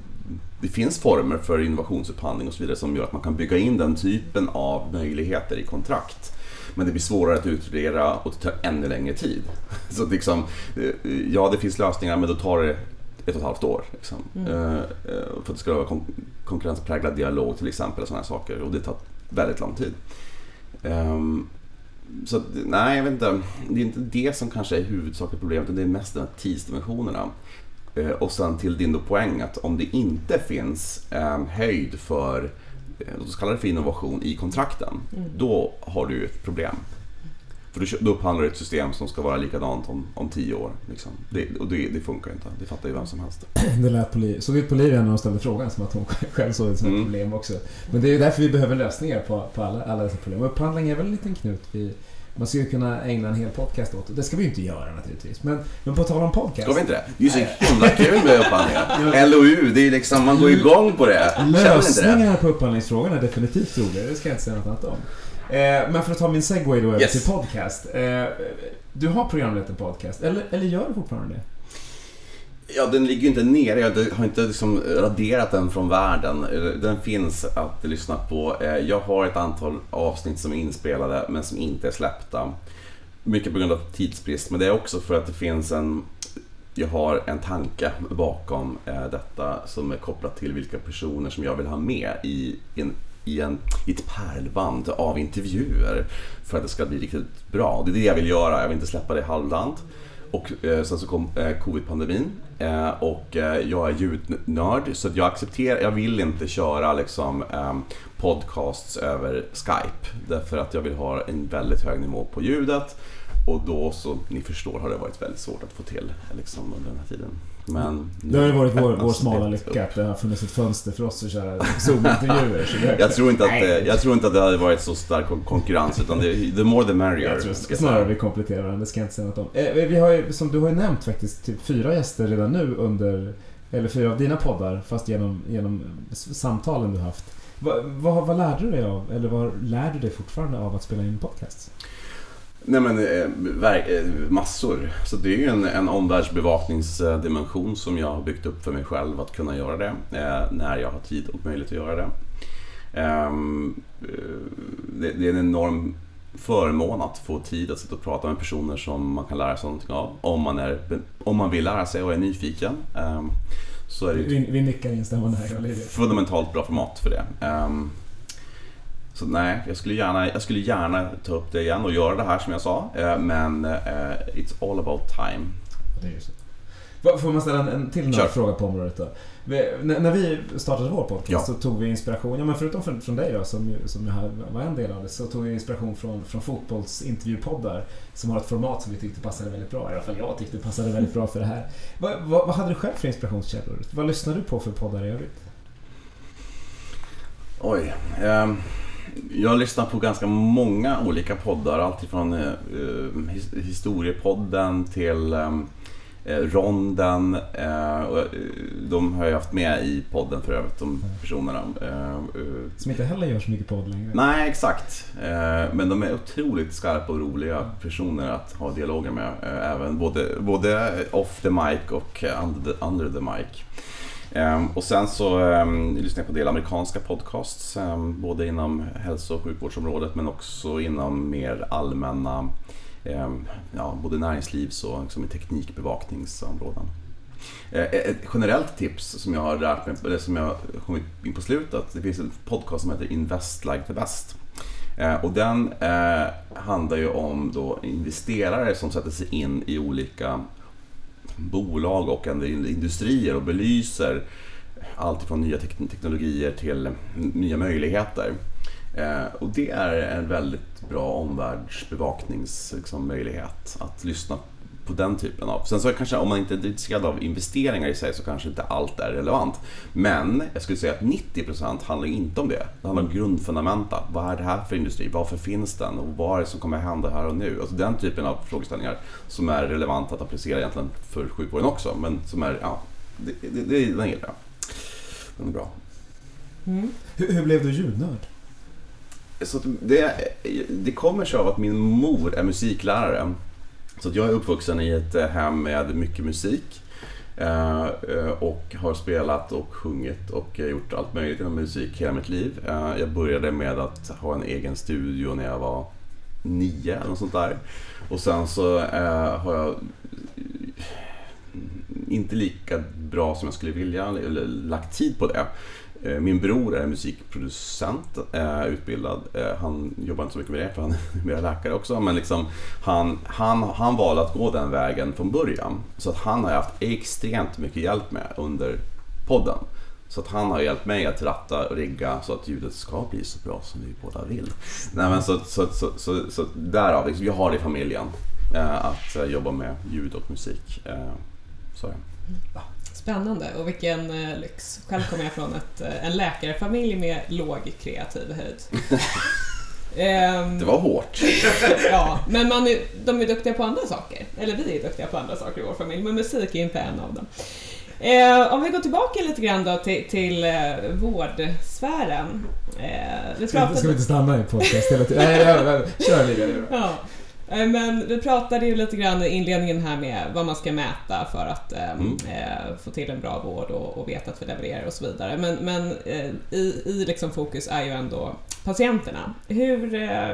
det finns former för innovationsupphandling och så vidare som gör att man kan bygga in den typen av möjligheter i kontrakt. Men det blir svårare att utvärdera och det tar ännu längre tid. Så liksom, eh, ja, det finns lösningar men då tar det ett och ett halvt år. Liksom. Mm. Eh, eh, för att det ska vara kon konkurrenspräglad dialog till exempel och sådana saker och det tar väldigt lång tid. Um, så nej, jag vet inte. Det är inte det som kanske är huvudsakliga problemet utan det är mest de här tidsdimensionerna. Och sen till din poäng att om det inte finns höjd för låt oss kalla det för innovation i kontrakten, mm. då har du ett problem. För då upphandlar du ett system som ska vara likadant om, om tio år. Liksom. Det, och det, det, funkar inte. Det fattar ju vem som helst. Det lät på, såg ut på Livia när hon ställde frågan som att hon själv såg det som ett mm. problem också. Men det är ju därför vi behöver lösningar på, på alla, alla dessa problem. Upphandling är väl en liten knut vi, man skulle kunna ägna en hel podcast åt det. ska vi ju inte göra naturligtvis. Men, men på tal om podcast. Ska vi inte det? Det är ju så himla kul med upphandlingar. LOU, det är liksom, man går igång på det. Lösningarna på upphandlingsfrågorna är definitivt roligare, det ska jag inte säga något annat om. Eh, men för att ta min segway då över yes. till podcast. Eh, du har programlett en podcast, eller, eller gör du fortfarande det? Ja, den ligger ju inte nere. Jag har inte liksom raderat den från världen. Den finns att lyssna på. Eh, jag har ett antal avsnitt som är inspelade men som inte är släppta. Mycket på grund av tidsbrist, men det är också för att det finns en... Jag har en tanke bakom eh, detta som är kopplat till vilka personer som jag vill ha med i en i, en, i ett pärlband av intervjuer för att det ska bli riktigt bra. Det är det jag vill göra, jag vill inte släppa det halvdant. Och eh, sen så kom eh, covid-pandemin. Eh, och eh, jag är ljudnörd så jag accepterar, jag vill inte köra liksom ehm, podcasts över Skype. Därför att jag vill ha en väldigt hög nivå på ljudet. Och då så, ni förstår, har det varit väldigt svårt att få till liksom, under den här tiden. Men Det har ju varit vår, vår öppnas smala lycka att det har funnits ett fönster för oss att köra Zoom-intervjuer. Jag tror, inte att, det- jag tror inte att det hade varit så stark kon- konkurrens utan det, the more the merrier. Jag tror ska snarare vi kompletterar varandra, det ska jag inte säga något om. Eh, vi har ju, som du har ju nämnt faktiskt, typ fyra gäster redan nu under, eller fyra av dina poddar, fast genom, genom samtalen du haft. Va, vad, vad lärde du dig av, eller vad lär du dig fortfarande av att spela in podcast? Nej men eh, eh, massor. Så det är ju en, en omvärldsbevakningsdimension som jag har byggt upp för mig själv att kunna göra det eh, när jag har tid och möjlighet att göra det. Ehm, eh, det, det är en enorm förmån att få tid att sitta och prata med personer som man kan lära sig någonting av. Om man, är, om man vill lära sig och är nyfiken. Ehm, så är det Vi, vi nickar instämmande här, fundamentalt bra format för det. Så nej, jag skulle, gärna, jag skulle gärna ta upp det igen och göra det här som jag sa. eh, men eh, it's all about time. Får man ställa en, en till Kör. fråga på området då? Vi, när, när vi startade vår podcast Ja. så tog vi inspiration, ja men förutom från, från dig då som, som jag var en del av det, så tog vi inspiration från, från fotbollsintervjupoddar som har ett format som vi tyckte passade väldigt bra. I alla fall jag tyckte passade väldigt bra för det här. Va, va, vad hade du själv för inspirationskällor? Vad lyssnar du på för poddar i övrigt? Oj. ehm, jag lyssnar på ganska många olika poddar. Alltifrån eh, eh, his- historiepodden till ehm, eh, Ronden. eh, eh, de har jag haft med i podden för övrigt, de personerna. Eh, eh, Som inte heller gör så mycket podd längre. Nej, exakt. Eh, Men de är otroligt skarpa och roliga personer att ha dialoger med. eh, Även både, både off the mic och eh, under under the mic. Ehm, och sen så ehm, lyssnar jag på en del amerikanska podcasts. Ehm, både inom hälso och sjukvårdsområdet men också inom mer allmänna ja, både näringslivs och liksom teknikbevakningsområden. Ett generellt tips som jag har lärt mig, eller som jag har kommit in på slutet, det finns en podcast som heter Invest Like the Best. Och den eh, handlar ju om då investerare som sätter sig in i olika bolag och en del industrier och belyser allt från nya teknologier till nya möjligheter. Eh, och det är en väldigt bra omvärldsbevakningsmöjlighet liksom, att lyssna på den typen av. Sen så kanske om man inte är intresserad av investeringar i sig så kanske inte allt är relevant. Men jag skulle säga att 90% handlar inte om det. Det handlar om grundfundamenta. Vad är det här för industri? Varför finns den? Och vad är det som kommer hända här och nu? Alltså den typen av frågeställningar som är relevanta att applicera egentligen för sjukvården också. Men som är, ja, det, det, det, den gillar jag. Den är bra. Mm. Hur, hur blev du ljudnörd? Så det, det kommer sig av att min mor är musiklärare. Så att jag är uppvuxen i ett eh, hem med mycket musik. Eh, eh, och har spelat och sjungit och gjort allt möjligt inom musik hela mitt liv. Jag började med att ha en egen studio när jag var nio eller något sånt där. Och sen så har jag inte lika bra som jag skulle vilja, eller lagt tid på det. Eh, Min bror är musikproducent, eh, utbildad. Eh, Han jobbar inte så mycket med det för han är mer läkare också. Men liksom, han, han, han valde att gå den vägen från början. Så att han har jag haft extremt mycket hjälp med under podden. Så att han har hjälpt mig att ratta och rigga så att ljudet ska bli så bra som vi båda vill. Nej, men så, så, så, så, så därav, liksom, jag har det i familjen. Att jobba med ljud och musik. Så är det. Spännande och vilken eh, lyx. Själv kommer jag från ett, eh, en läkarfamilj med låg kreativ höjd. Ehm, Det var hårt. ja, men man är, de är duktiga på andra saker. Eller vi är duktiga på andra saker i vår familj, men musik är inte en av dem. Eh, om vi går tillbaka lite grann då till, till eh, vårdsfären. Eh, vi Ska, vi inte- ska vi pratade, inte stanna i podcast hela tiden? Nej, nej, nej, kör Olivia. ja, men vi pratade ju lite grann i inledningen här med vad man ska mäta för att eh, Mm. eh, få till en bra vård och, och veta att vi levererar och så vidare. Men, men eh, i, i liksom fokus är ju ändå patienterna. Hur eh,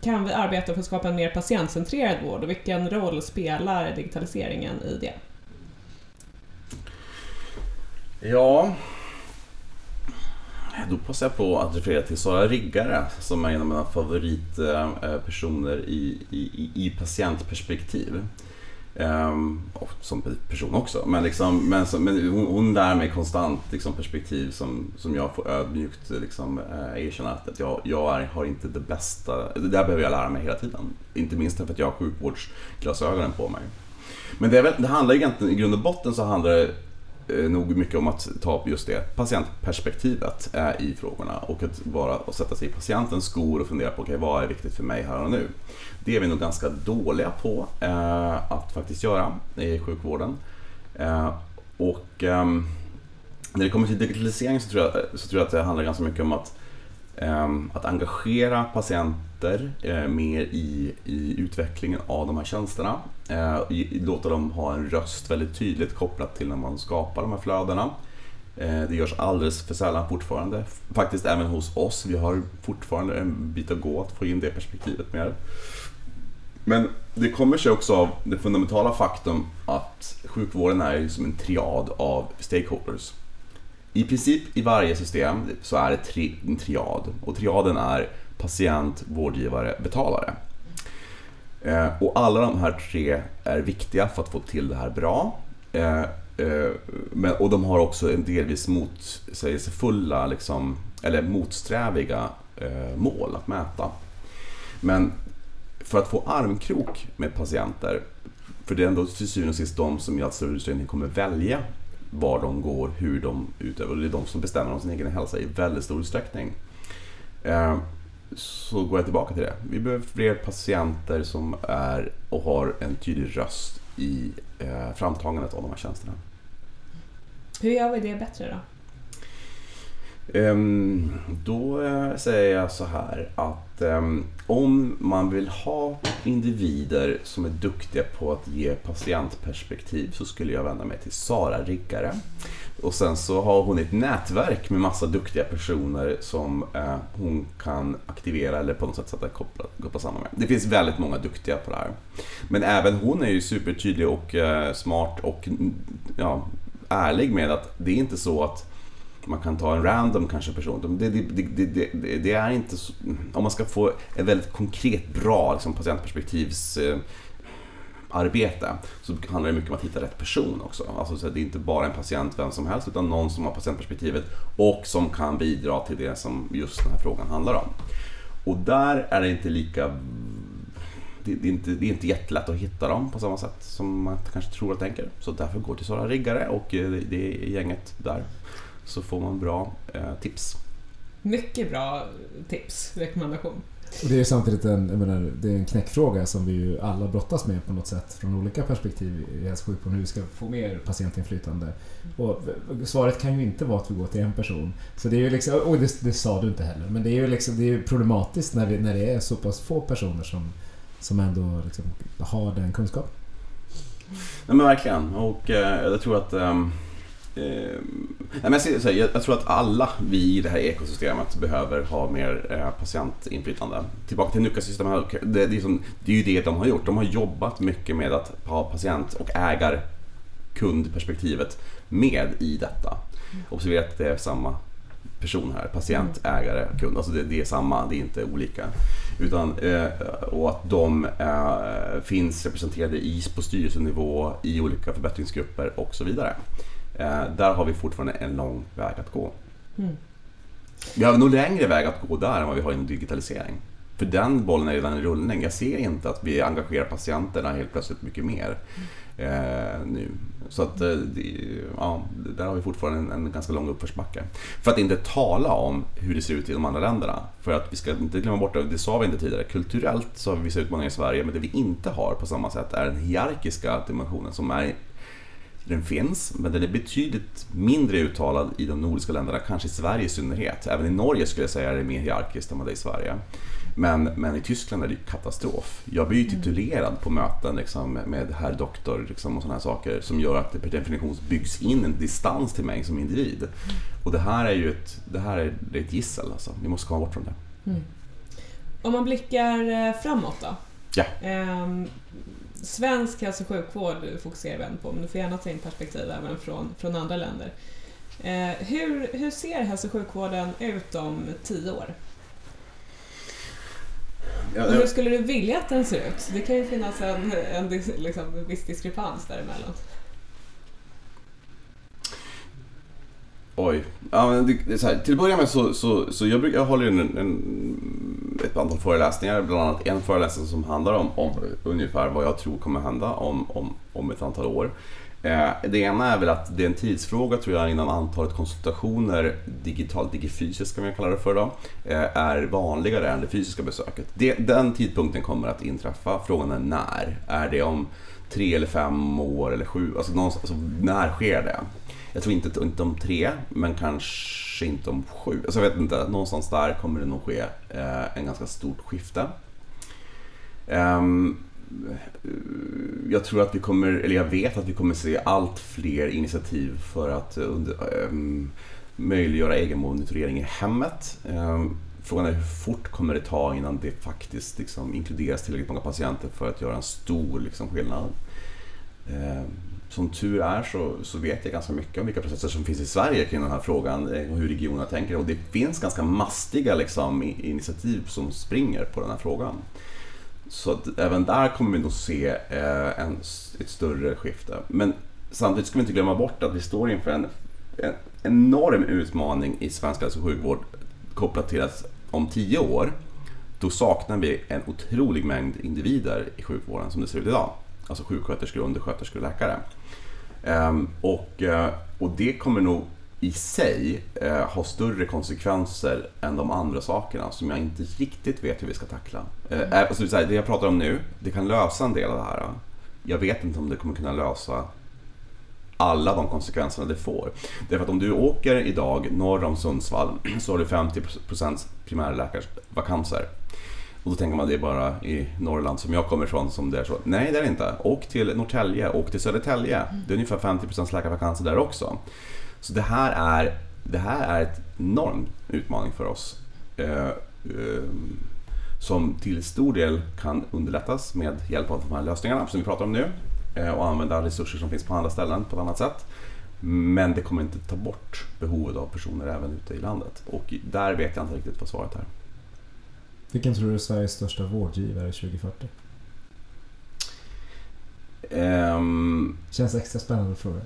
kan vi arbeta för att skapa en mer patientcentrerad vård och vilken roll spelar digitaliseringen i det? Ja, Eh, då passar jag på att referera till Sara Riggare som är en av mina favoritpersoner eh, eh, i, i, i patientperspektiv. Ehm, och som person också. Men, liksom, men, men hon, hon lär mig konstant liksom, perspektiv som, som jag får ödmjukt liksom, erkänna att att jag, jag är, har inte det bästa. Det där behöver jag lära mig hela tiden. Inte minst för att jag har sjukvårdsglasögonen på mig. Men det, är väl, det handlar egentligen, i grund och botten så handlar det Eh, nog mycket om att ta just det patientperspektivet eh, i frågorna och att bara och sätta sig i patientens skor och fundera på okay, vad är viktigt för mig här och nu. Det är vi nog ganska dåliga på eh, att faktiskt göra i sjukvården. Och ehm, när det kommer till digitalisering så tror, jag, så tror jag att det handlar ganska mycket om att, Ehm, att engagera patienter eh, mer i, i utvecklingen av de här tjänsterna. Eh, låta dem ha en röst väldigt tydligt kopplat till när man skapar de här flödena. Eh, det görs alldeles för sällan fortfarande. Faktiskt även hos oss. Vi har fortfarande en bit att gå att få in det perspektivet mer. Men det kommer sig också av det fundamentala faktum att sjukvården är som en triad av stakeholders. I princip i varje system så är det en triad och triaden är patient, vårdgivare, betalare. Eh, och alla de här tre är viktiga för att få till det här bra. Eh, eh, och de har också en delvis motsägelsefulla, liksom, eller motsträviga eh, mål att mäta. Men för att få armkrok med patienter, för det är ändå till syvende och sist de som i allt större utsträckning kommer välja var de går, hur de utövar. Det är de som bestämmer om sin egen hälsa i väldigt stor utsträckning. Eh, så går jag tillbaka till det. Vi behöver fler patienter som är och har en tydlig röst i eh, framtagandet av de här tjänsterna. Hur gör vi det bättre då? Um, då uh, säger jag så här att um, om man vill ha individer som är duktiga på att ge patientperspektiv så skulle jag vända mig till Sara Riggare. Och sen så har hon ett nätverk med massa duktiga personer som eh, hon kan aktivera eller på något sätt sätta koppla, koppla samman med. Det finns väldigt många duktiga på det här. Men även hon är ju supertydlig och eh, smart och mm, ja, ärlig med att det är inte så att man kan ta en random kanske person. Det, det, det, det, är inte så, om man ska få ett väldigt konkret bra liksom, patientperspektivs eh, arbete så handlar det mycket om att hitta rätt person också. Alltså, så det är inte bara en patient, vem som helst, utan någon som har patientperspektivet och som kan bidra till det som just den här frågan handlar om. Och där är det inte lika det, är inte, det är inte jättelätt att hitta dem på samma sätt som man kanske tror och tänker. Så därför går till Sara Riggare och eh, det, det gänget där så får man bra eh, tips. Mycket bra tips, rekommendation. Och det är samtidigt en, jag menar, det är en knäckfråga som vi ju alla brottas med på något sätt från olika perspektiv i hälso och sjukvården, hur vi ska få mer patientinflytande. Och svaret kan ju inte vara att vi går till en person. Så det är ju liksom, och det, det sa du inte heller, men det är ju liksom, det är problematiskt när, vi, när det är så pass få personer som, som ändå liksom har den kunskapen. Nej men verkligen, och eh, jag tror att um Eh, jag, säger, jag, jag, tror att alla vi i det här ekosystemet behöver ha mer eh, patientinflytande. Tillbaka till Nuka-systemet, det, det, det är ju det de har gjort. De har jobbat mycket med att ha patient och ägar kundperspektivet med i detta. Observera att det är samma person här, patient, mm. ägare, kund. Alltså det, det, är samma, det är inte olika. Utan, eh, och att de eh, finns representerade i, på styrelsenivå, i olika förbättringsgrupper och så vidare. Eh, där har vi fortfarande en lång väg att gå. Mm. Vi har nog längre väg att gå där än vad vi har inom digitalisering. För den bollen är redan i rullning. Jag ser inte att vi engagerar patienterna helt plötsligt mycket mer eh, nu. Så att, eh, ja, där har vi fortfarande en, en, ganska lång uppförsbacke. För att inte tala om hur det ser ut i de andra länderna. För att vi ska inte glömma bort, det sa vi inte tidigare, kulturellt så har vi vissa utmaningar i Sverige, men det vi inte har på samma sätt är den hierarkiska dimensionen som är den finns, men den är betydligt mindre uttalad i de nordiska länderna, kanske i Sverige i synnerhet. Även i Norge skulle jag säga är det mer hierarkiskt än vad det är i Sverige. Men, men i Tyskland är det katastrof. Jag blir ju mm. titulerad på möten liksom, med herr doktor liksom, och sådana här saker som gör att det per definition byggs in en distans till mig som individ. Mm. Och det här är ju ett, det här är, det är ett gissel, alltså. vi måste komma bort från det. Mm. Om man blickar eh, framåt då? Ja. Svensk hälso och sjukvård fokuserar vi på, men du får gärna ta in perspektiv även från, från andra länder. Eh, hur, hur ser hälso och sjukvården ut om tio år? Ja, och hur skulle du vilja att den ser ut? Det kan ju finnas en, en, liksom, viss diskrepans däremellan. Oj. Ja, men det, det är så här, till att börja med så, så, så jag, brukar, jag håller en, en, ett antal föreläsningar, bland annat en föreläsning som handlar om, om ungefär vad jag tror kommer hända om, om, om ett antal år. Eh, det ena är väl att det är en tidsfråga tror jag innan antalet konsultationer, digitalt, digifysiskt kan vi kalla det för då, eh, är vanligare än det fysiska besöket. Det, den tidpunkten kommer att inträffa. Frågan är när. Är det om tre eller fem år eller sju? Alltså, alltså när sker det? Jag tror inte, inte om tre, men kanske inte om sju. Alltså jag vet inte, någonstans där kommer det nog ske eh, en ganska stort skifte. Um, jag tror att vi kommer, eller jag vet att vi kommer se allt fler initiativ för att eh, under, um, möjliggöra egen monitorering i hemmet. Um, frågan är hur fort kommer det ta innan det faktiskt liksom, inkluderas tillräckligt många patienter för att göra en stor liksom, skillnad. Um, som tur är så, så vet jag ganska mycket om vilka processer som finns i Sverige kring den här frågan eh, och hur regionerna tänker. Och det finns ganska mastiga liksom, initiativ som springer på den här frågan. Så att även där kommer vi nog se eh, en, ett större skifte. Men samtidigt ska vi inte glömma bort att vi står inför en, en enorm utmaning i svensk hälso och sjukvård kopplat till att om tio år då saknar vi en otrolig mängd individer i sjukvården som det ser ut idag. Alltså sjuksköterskor, undersköterskor och läkare. Um, och, uh, och det kommer nog i sig uh, ha större konsekvenser än de andra sakerna som jag inte riktigt vet hur vi ska tackla. Uh, alltså, det jag pratar om nu, det kan lösa en del av det här. Jag vet inte om det kommer kunna lösa alla de konsekvenserna det får. Därför att om du åker idag norr om Sundsvall så har du 50% primärläkarvakanser. Och då tänker man det är bara i Norrland som jag kommer ifrån som det är så. Nej det är det inte. Åk till Norrtälje, åk till Södertälje. Mm. Det är ungefär 50% läkarvakanser där också. Så det här är, det här är ett enorm utmaning för oss. Eh, eh, som till stor del kan underlättas med hjälp av de här lösningarna som vi pratar om nu. Eh, och använda resurser som finns på andra ställen på ett annat sätt. Men det kommer inte ta bort behovet av personer även ute i landet. Och där vet jag inte riktigt vad svaret är. Vilken tror du är Sveriges största vårdgivare 2040? Um, ehm, Känns extra spännande fråga.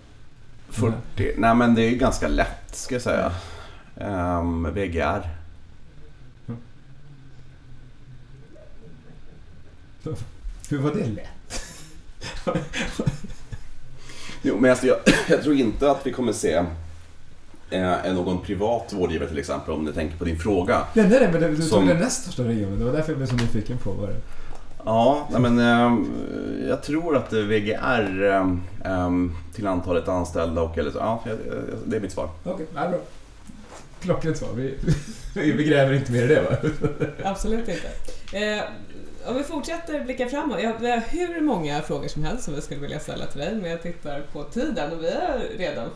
40? Nej. nej men det är ganska lätt ska jag säga. Um, VGR. Mm. Hur var det lätt? jo men alltså jag, jag tror inte att vi kommer se är någon privat vårdgivare till exempel, om ni tänker på din fråga. Nej, nej, men du som... tog den näst största regionen. Det var därför jag blev så nyfiken på vad det Ja, nej, men äh, jag tror att VGR äh, till antalet anställda och eller så, ja, det är mitt svar. Okej, okay, ja, bra. Klockrent svar. Vi, vi gräver inte mer i det va? Absolut inte. Eh, om vi fortsätter blicka framåt. Jag har hur många frågor som helst som vi skulle vilja ställa till dig, men jag tittar på tiden och vi har redan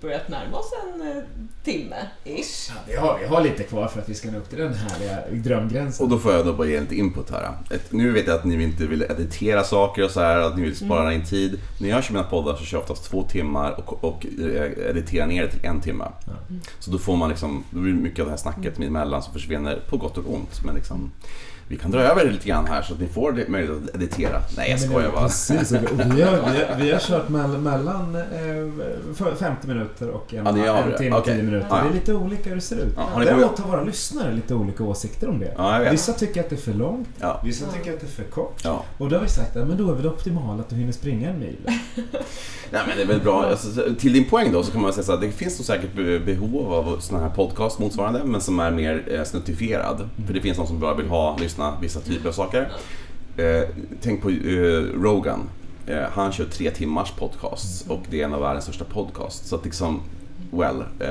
börjat närma oss en eh, timme, ish. Ja, vi, har, vi har lite kvar för att vi ska nå upp till den härliga drömgränsen. Och då får jag då bara ge lite input här. Ett, nu vet jag att ni inte vill editera saker och så här, att ni vill spara mm. in tid. När jag kör mina poddar så kör jag oftast två timmar och, och eh, editerar ner det till en timme. Ja. Så då får man liksom, då blir mycket av det här snacket mm. emellan som försvinner på gott och ont. Men liksom, vi kan dra över lite grann här så att ni får möjlighet att editera. Nej, jag skojar bara. Precis, vi, har, vi, har, vi har kört mellan eh, 50 minuter och en, ja, en timme och okay. 10 minuter. Ja. Det är lite olika hur det ser ut. Ja, Däremot har våra lyssnare lite olika åsikter om det. Ja, vissa tycker att det är för långt, vissa tycker att det är för kort. Och då har vi sagt att men då är väl det optimala att du hinner springa en mil. Nej, men det är väl bra. Alltså, till din poäng då så kan man säga så att det finns nog säkert behov av sådana här podcast motsvarande men som är mer eh, snuttifierad. Mm. För det finns någon som bara vill ha, lyssna vissa typer av saker. Eh, tänk på eh, Rogan. Eh, han kör tre timmars podcasts och det är en av världens största podcasts. Så att liksom, well. Eh,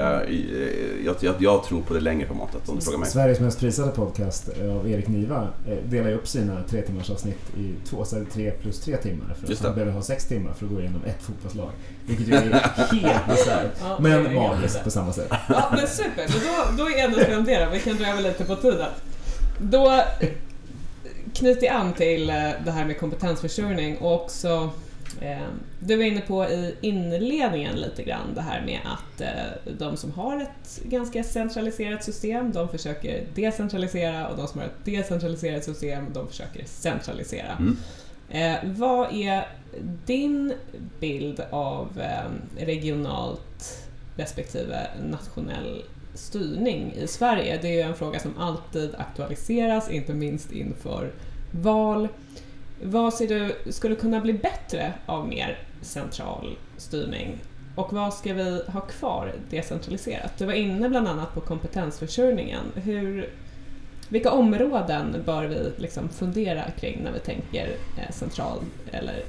jag, jag, jag, tror på det längre formatet om du frågar mig. Sveriges mest prisade podcast eh, av Erik Niva eh, delar ju upp sina tre timmars avsnitt i två, så tre plus tre timmar. För att han behöver ha sex timmar för att gå igenom ett fotbollslag. Vilket ju är helt bisarrt. ja, men magiskt på samma sätt. Ja, men super. Då, då är jag ändå spenderad. Vi kan dra över lite på tiden. Då knyter an till det här med kompetensförsörjning och också Eh, du var inne på i inledningen lite grann det här med att eh, de som har ett ganska centraliserat system, de försöker decentralisera och de som har ett decentraliserat system, de försöker centralisera. Mm. Eh, vad är din bild av regionalt respektive nationell styrning i Sverige. Det är en fråga som alltid aktualiseras, inte minst inför val. Vad ser du skulle kunna bli bättre av mer central styrning? Och vad ska vi ha kvar decentraliserat? Du var inne bland annat på kompetensförsörjningen. Hur, vilka områden bör vi liksom fundera kring när vi tänker eh, central eller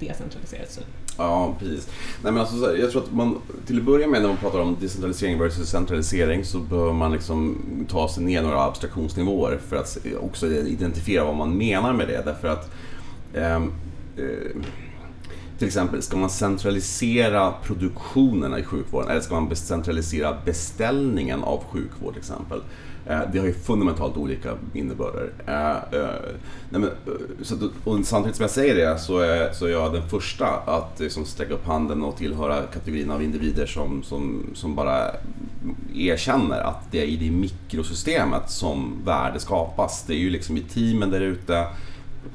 decentraliserat styrning? Ja, precis. Nej, men alltså, här, jag tror att man, till att börja med när man pratar om decentralisering versus centralisering så behöver man liksom ta sig ner några abstraktionsnivåer för att också identifiera vad man menar med det. Därför att ehm, eh, till exempel, ska man centralisera produktionen i sjukvården eller ska man centralisera beställningen av sjukvård till exempel? Eh, det har ju fundamentalt olika innebörder. Eh, eh, och samtidigt som jag säger det så är, så är jag den första att liksom sträcka upp handen och tillhöra kategorin av individer som, som, som bara erkänner att det är i det mikrosystemet som värde skapas. Det är ju liksom i teamen där ute,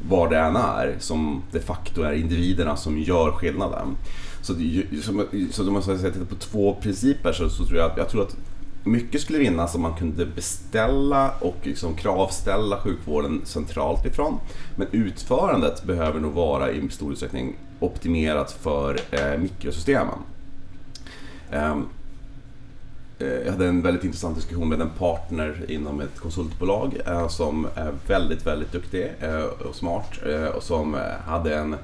var det än är, som de facto är individerna som gör skillnaden. Så, så om man ska titta på två principer så, så tror jag, jag tror att mycket skulle vinnas om man kunde beställa och liksom kravställa sjukvården centralt ifrån. Men utförandet behöver nog vara i stor utsträckning optimerat för eh, mikrosystemen. Ehm, eh, jag hade en väldigt intressant diskussion med en partner inom ett konsultbolag eh, som är väldigt, väldigt duktig eh, och smart eh, och som eh, hade en,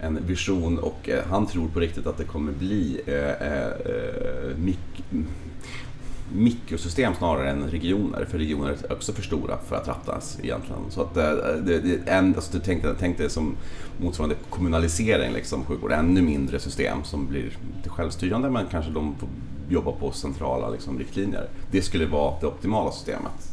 en vision och eh, han tror på riktigt att det kommer bli eh, eh, mik mikrosystem snarare än regioner, för regioner är också för stora för att rattas egentligen. Så att eh, det, det, en, alltså, tänk, tänk dig som motsvarande kommunalisering, liksom, sjukvård, ännu mindre system som blir lite självstyrande men kanske de får jobba på centrala liksom, riktlinjer. Det skulle vara det optimala systemet.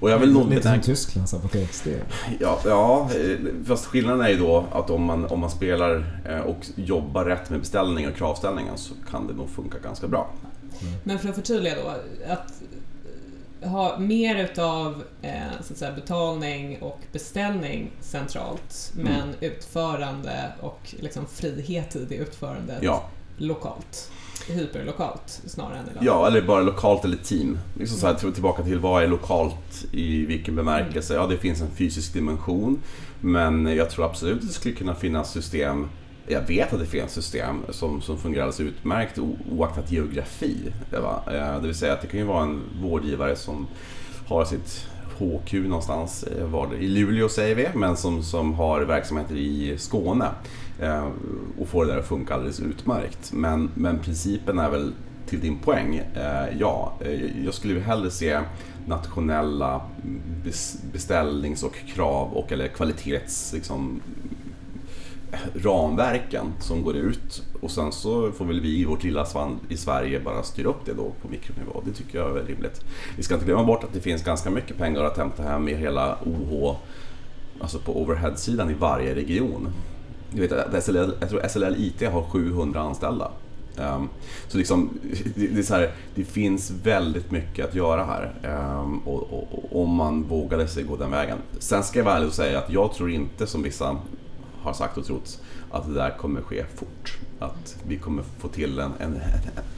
Och jag vill nog Lite som Tysklands apoteksdel. Ja, ja, eh, fast skillnaden är ju då att om man, om man spelar eh, och jobbar rätt med beställning och kravställningen så kan det nog funka ganska bra. Mm. Men för att förtydliga då, att ha mer utav eh, så att säga, betalning och beställning centralt mm. men utförande och liksom frihet i det utförandet ja. lokalt. Hyperlokalt snarare än idag. Ja, eller bara lokalt eller team. Liksom så här, tillbaka till vad är lokalt i vilken bemärkelse? Mm. Ja, det finns en fysisk dimension men jag tror absolut att det skulle kunna finnas system jag vet att det finns system som, som fungerar alldeles utmärkt oaktat geografi. Eh, va? Eh, det vill säga att det kan ju vara en vårdgivare som har sitt HQ någonstans eh, i Luleå säger vi, men som, som har verksamheter i Skåne eh, och får det där att funka alldeles utmärkt. Men, men principen är väl till din poäng, eh, ja, jag skulle hellre se nationella beställnings och krav och eller kvalitets liksom, ramverken som går ut och sen så får väl vi i vårt lilla svan i Sverige bara styra upp det då på mikronivå. Det tycker jag är väldigt rimligt. Vi ska inte glömma bort att det finns ganska mycket pengar att hämta hem i hela OH, alltså på overhead-sidan i varje region. Jag, vet, att SLL, jag tror SLL IT har 700 anställda. Um, så liksom, det, det, här, det, finns väldigt mycket att göra här um, och, och, och, om man vågade sig gå den vägen. Sen ska jag vara ärlig och säga att jag tror inte som vissa har sagt och trott att det där kommer ske fort. Att vi kommer få till en, en,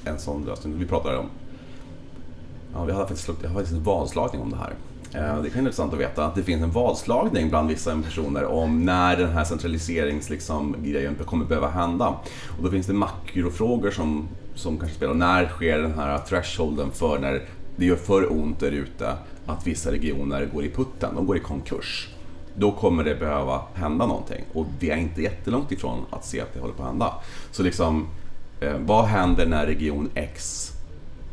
en sån lösning. Vi pratar om... Ja, vi hade faktiskt, jag faktiskt en vadslagning om det här. Eh, det kan vara intressant att veta att det finns en vadslagning bland vissa personer om när den här centraliseringsgrejen liksom, kommer behöva hända. Och då finns det makrofrågor som, som kanske spelar. När sker den här thresholden för när det gör för ont där ute att vissa regioner går i putten, de går i konkurs då kommer det behöva hända någonting. Och vi är inte jättelångt ifrån att se att det håller på att hända. Så liksom, eh, vad händer när region X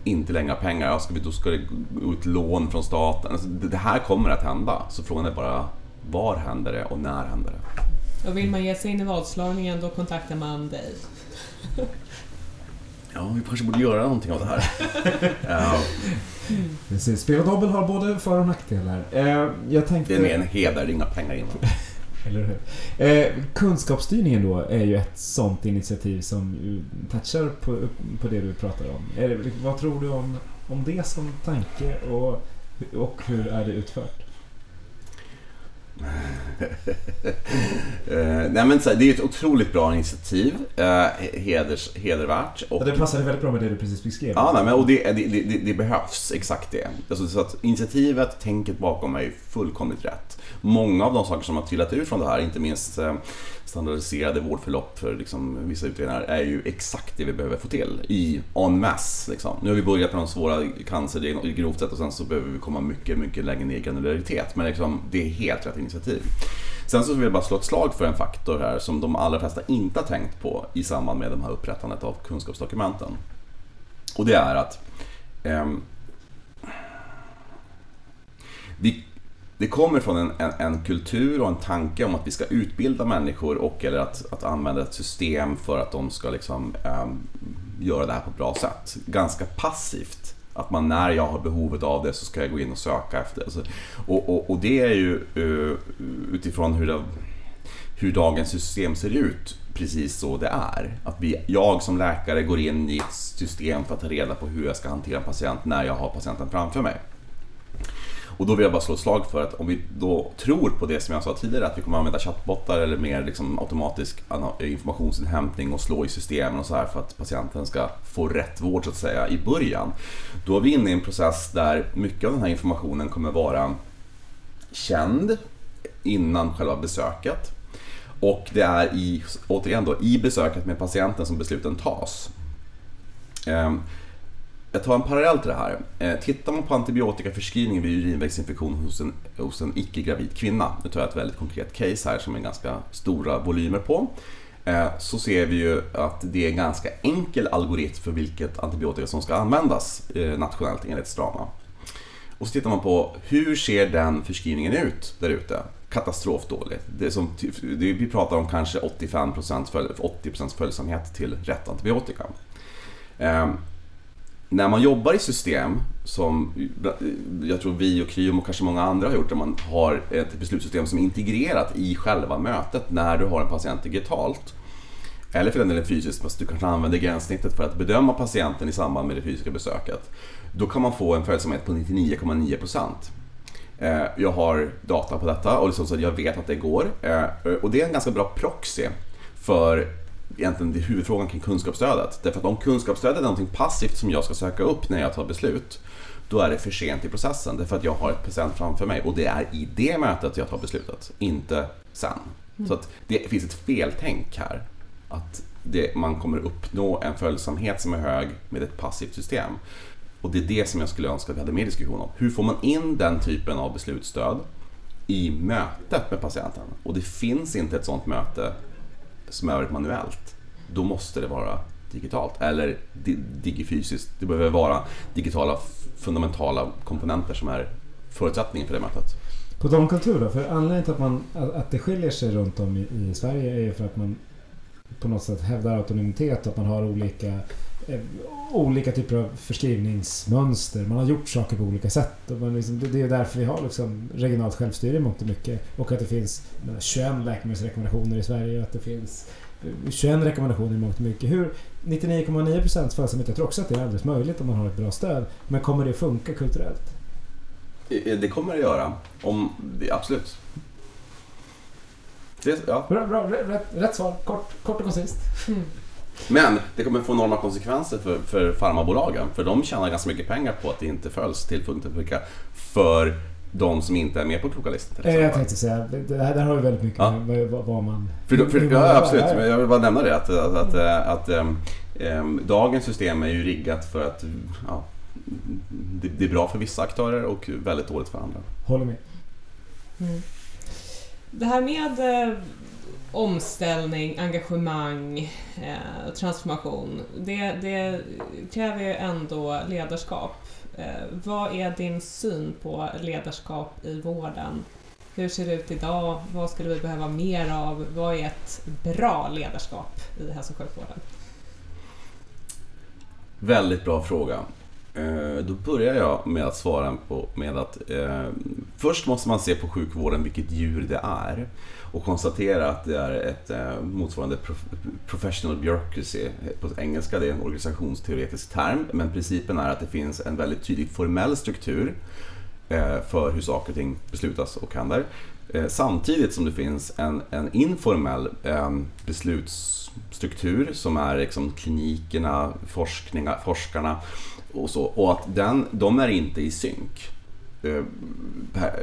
inte längre har pengar? Ja, ska vi, då ska det gå ut lån från staten. Alltså, det, det, här kommer att hända. Så frågan är bara, var händer det och när händer det? Och vill man ge sig in i vadslagningen då kontaktar man dig. Ja, vi kanske borde göra någonting av det här. ja. Mm. Precis. Spel och dobbel har både för och nackdelar. Eh, jag tänkte... Det är mer en heder, inga pengar innan. Eller hur? Eh, kunskapsstyrningen då är ju ett sånt initiativ som touchar på, på det du pratar om. Det, vad tror du om, om det som tanke och, och hur är det utfört? Eh, nej men så här, det är ett otroligt bra initiativ. Eh, heders, hedervärt. Och, Och det passade väldigt bra med det du precis beskrev. Ja, nej, men, och det, det, det, det behövs exakt det. Alltså, så att initiativet, tänket bakom är fullkomligt rätt. Många av de saker som har trillat ut från det här, inte minst eh, standardiserade vårdförlopp för liksom, vissa utredningar, är ju exakt det vi behöver få till i en masse. Liksom. Nu har vi börjat med de svåra cancer grovt sett och sen så behöver vi komma mycket, mycket längre ner i granularitet. Men liksom, det är helt rätt initiativ. Sen så vill jag bara slå ett slag för en faktor här som de allra flesta inte har tänkt på i samband med det här upprättandet av kunskapsdokumenten. Och det är att eh, vi, det kommer från en, en, en, kultur och en tanke om att vi ska utbilda människor och eller att, att använda ett system för att de ska liksom, um, göra det här på ett bra sätt. Ganska passivt. Att man när jag har behovet av det så ska jag gå in och söka efter det. Alltså, och, och, och, det är ju uh, utifrån hur, det, hur dagens system ser ut precis så det är. Att vi, jag som läkare går in i ett system för att ta reda på hur jag ska hantera en patient när jag har patienten framför mig. Och då vill jag bara slå ett slag för att om vi då tror på det som jag sa tidigare, att vi kommer använda chattbottar eller mer liksom automatisk informationsinhämtning och slå i systemen och så här för att patienten ska få rätt vård så att säga i början. Då är vi inne i en process där mycket av den här informationen kommer vara känd innan själva besöket. Och det är i, återigen då, i besöket med patienten som besluten tas. Ehm, jag tar en parallell till det här. Eh, tittar man på antibiotikaförskrivning vid urinvägsinfektion hos en, hos en icke-gravid kvinna, nu tar jag ett väldigt konkret case här som är ganska stora volymer på, eh, så ser vi ju att det är en ganska enkel algoritm för vilket antibiotika som ska användas eh, nationellt enligt Strama. Och så tittar man på hur ser den förskrivningen ut där ute? Katastrofdåligt. Det som, det, vi pratar om kanske 85% följ, 80% följsamhet till rätt antibiotika. Eh, när man jobbar i system som jag tror vi och Kryom och kanske många andra har gjort, där man har ett beslutssystem som är integrerat i själva mötet när du har en patient digitalt. Eller för den delen fysiskt, fast du kanske använder gränssnittet för att bedöma patienten i samband med det fysiska besöket. Då kan man få en följsamhet på 99,9%. Eh, jag har data på detta och liksom så jag vet att det går. Eh, och det är en ganska bra proxy för egentligen det huvudfrågan kring kunskapsstödet. Därför att om kunskapsstödet är någonting passivt som jag ska söka upp när jag tar beslut, då är det för sent i processen. Därför att jag har ett patient framför mig och det är i det mötet jag tar beslutet, inte sen. Mm. Så att det finns ett feltänk här. Att det, man kommer uppnå en följsamhet som är hög med ett passivt system. Och det är det som jag skulle önska att vi hade mer diskussion om. Hur får man in den typen av beslutsstöd i mötet med patienten? Och det finns inte ett sådant möte som är manuellt, då måste det vara digitalt eller digifysiskt. Det behöver vara digitala fundamentala komponenter som är förutsättningen för det mötet. På tal kultur då, för anledningen till att, man, att det skiljer sig runt om i, i Sverige är ju för att man på något sätt hävdar autonomitet och att man har olika, olika typer av förskrivningsmönster. Man har gjort saker på olika sätt. Och man liksom, det, det är därför vi har liksom regionalt självstyre i mångt och mycket. Och att det finns 21 läkemedelsrekommendationer i Sverige och att det finns 21 rekommendationer i mångt och mycket. Hur 99,9% följsamhet, jag tror också att det är alldeles möjligt om man har ett bra stöd. Men kommer det funka kulturellt? Det kommer det göra. Om, absolut. Det, ja. Bra, bra rätt, rätt, svar. Kort, kort och koncist. Mm. Men det kommer få enorma konsekvenser för, för farmabolagen. För de tjänar ganska mycket pengar på att det inte följs till punkt och pricka. För de som inte är med på kloka listan. Jag tänkte säga, det här, där har vi väldigt mycket ja. med vad, man... För, för, för ja, absolut, men jag vill bara nämna det. Att, att, att, att, att äm, äm, dagens system är ju riggat för att ja, det, det, är bra för vissa aktörer och väldigt dåligt för andra. Håller med. Mm. Det här med eh, omställning, engagemang, eh, transformation, det, det, kräver ju ändå ledarskap. Eh, vad är din syn på ledarskap i vården? Hur ser det ut idag? Vad skulle vi behöva mer av? Vad är ett bra ledarskap i hälso och sjukvården? Väldigt bra fråga. Eh, då börjar jag med att svara på med att eh, först måste man se på sjukvården vilket djur det är och konstatera att det är ett eh, motsvarande prof professional bureaucracy på engelska, det är en organisationsteoretisk term, men principen är att det finns en väldigt tydlig formell struktur eh, för hur saker och ting beslutas och händer. Eh, samtidigt som det finns en, en informell eh, beslutsstruktur som är liksom klinikerna, forskarna och så. Och att den, de är inte i synk eh,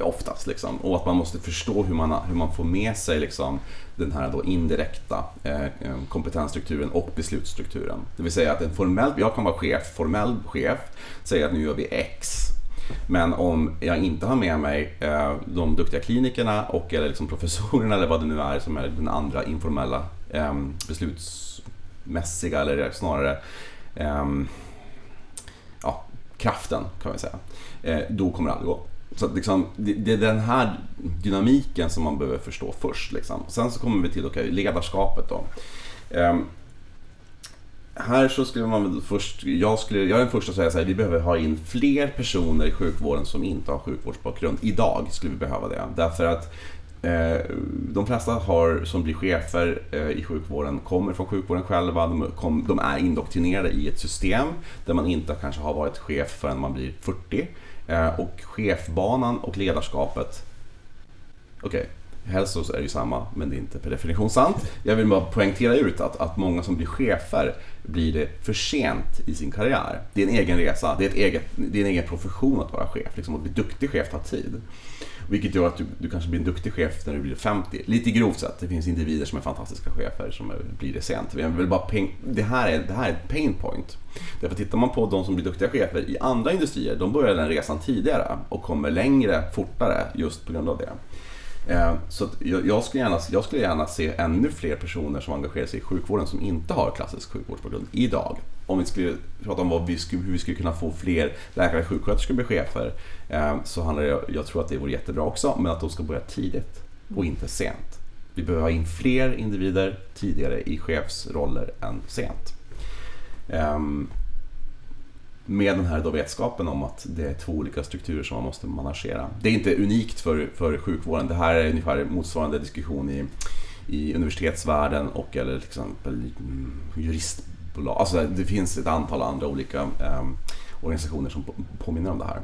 oftast. Liksom. Och att man måste förstå hur man, hur man får med sig liksom, den här då indirekta eh, eh, kompetensstrukturen och beslutsstrukturen. Det vill säga att en formell, jag kan vara chef, formell chef, säga att nu gör vi X. Men om jag inte har med mig eh, de duktiga klinikerna och eller liksom professorerna eller vad det nu är som är den andra informella eh, beslutsmässiga eller snarare eh, kraften kan vi säga. Eh, då kommer det aldrig gå. Så att liksom, det, är den här dynamiken som man behöver förstå först. Liksom. Sen så kommer vi till okay, ledarskapet. Då. Um, här så skulle man väl först, jag, skulle, jag är den första att säga att vi behöver ha in fler personer i sjukvården som inte har sjukvårdsbakgrund. Idag skulle vi behöva det. Därför att Eh, de flesta har, som blir chefer eh, i sjukvården kommer från sjukvården själva. De, kom, de, är indoktrinerade i ett system där man inte kanske har varit chef förrän man blir 40. Eh, och chefbanan och ledarskapet, okej, okay, helst så är det ju samma, men det är inte per definition sant. Jag vill bara poängtera ut att, att många som blir chefer blir det för sent i sin karriär. Det är en egen resa, det är, ett eget, det är en egen profession att vara chef. Liksom, att bli duktig chef tar tid. Vilket gör att du, du kanske blir en duktig chef när du blir 50. Lite grovt sett, det finns individer som är fantastiska chefer som blir det sent. Jag vill bara peng, det, här är, det här är ett pain point. Därför tittar man på de som blir duktiga chefer i andra industrier, de börjar den resan tidigare och kommer längre fortare just på grund av det. Eh, så jag, skulle gärna, jag skulle gärna se ännu fler personer som engagerar sig i sjukvården som inte har klassisk sjukvårdsbakgrund idag. Om vi skulle prata om vad vi skulle, hur vi skulle kunna få fler läkare och sjuksköterskor bli chefer eh, så handlar det, jag tror att det vore jättebra också, men att de ska börja tidigt och inte sent. Vi behöver ha in fler individer tidigare i chefsroller än sent. Ehm, med den här då vetskapen om att det är två olika strukturer som man måste managera. Det är inte unikt för, för sjukvården. Det här är ungefär motsvarande diskussion i, i universitetsvärlden och eller till exempel mm, juristbolag. Alltså det finns ett antal andra olika eh, organisationer som påminner om det här.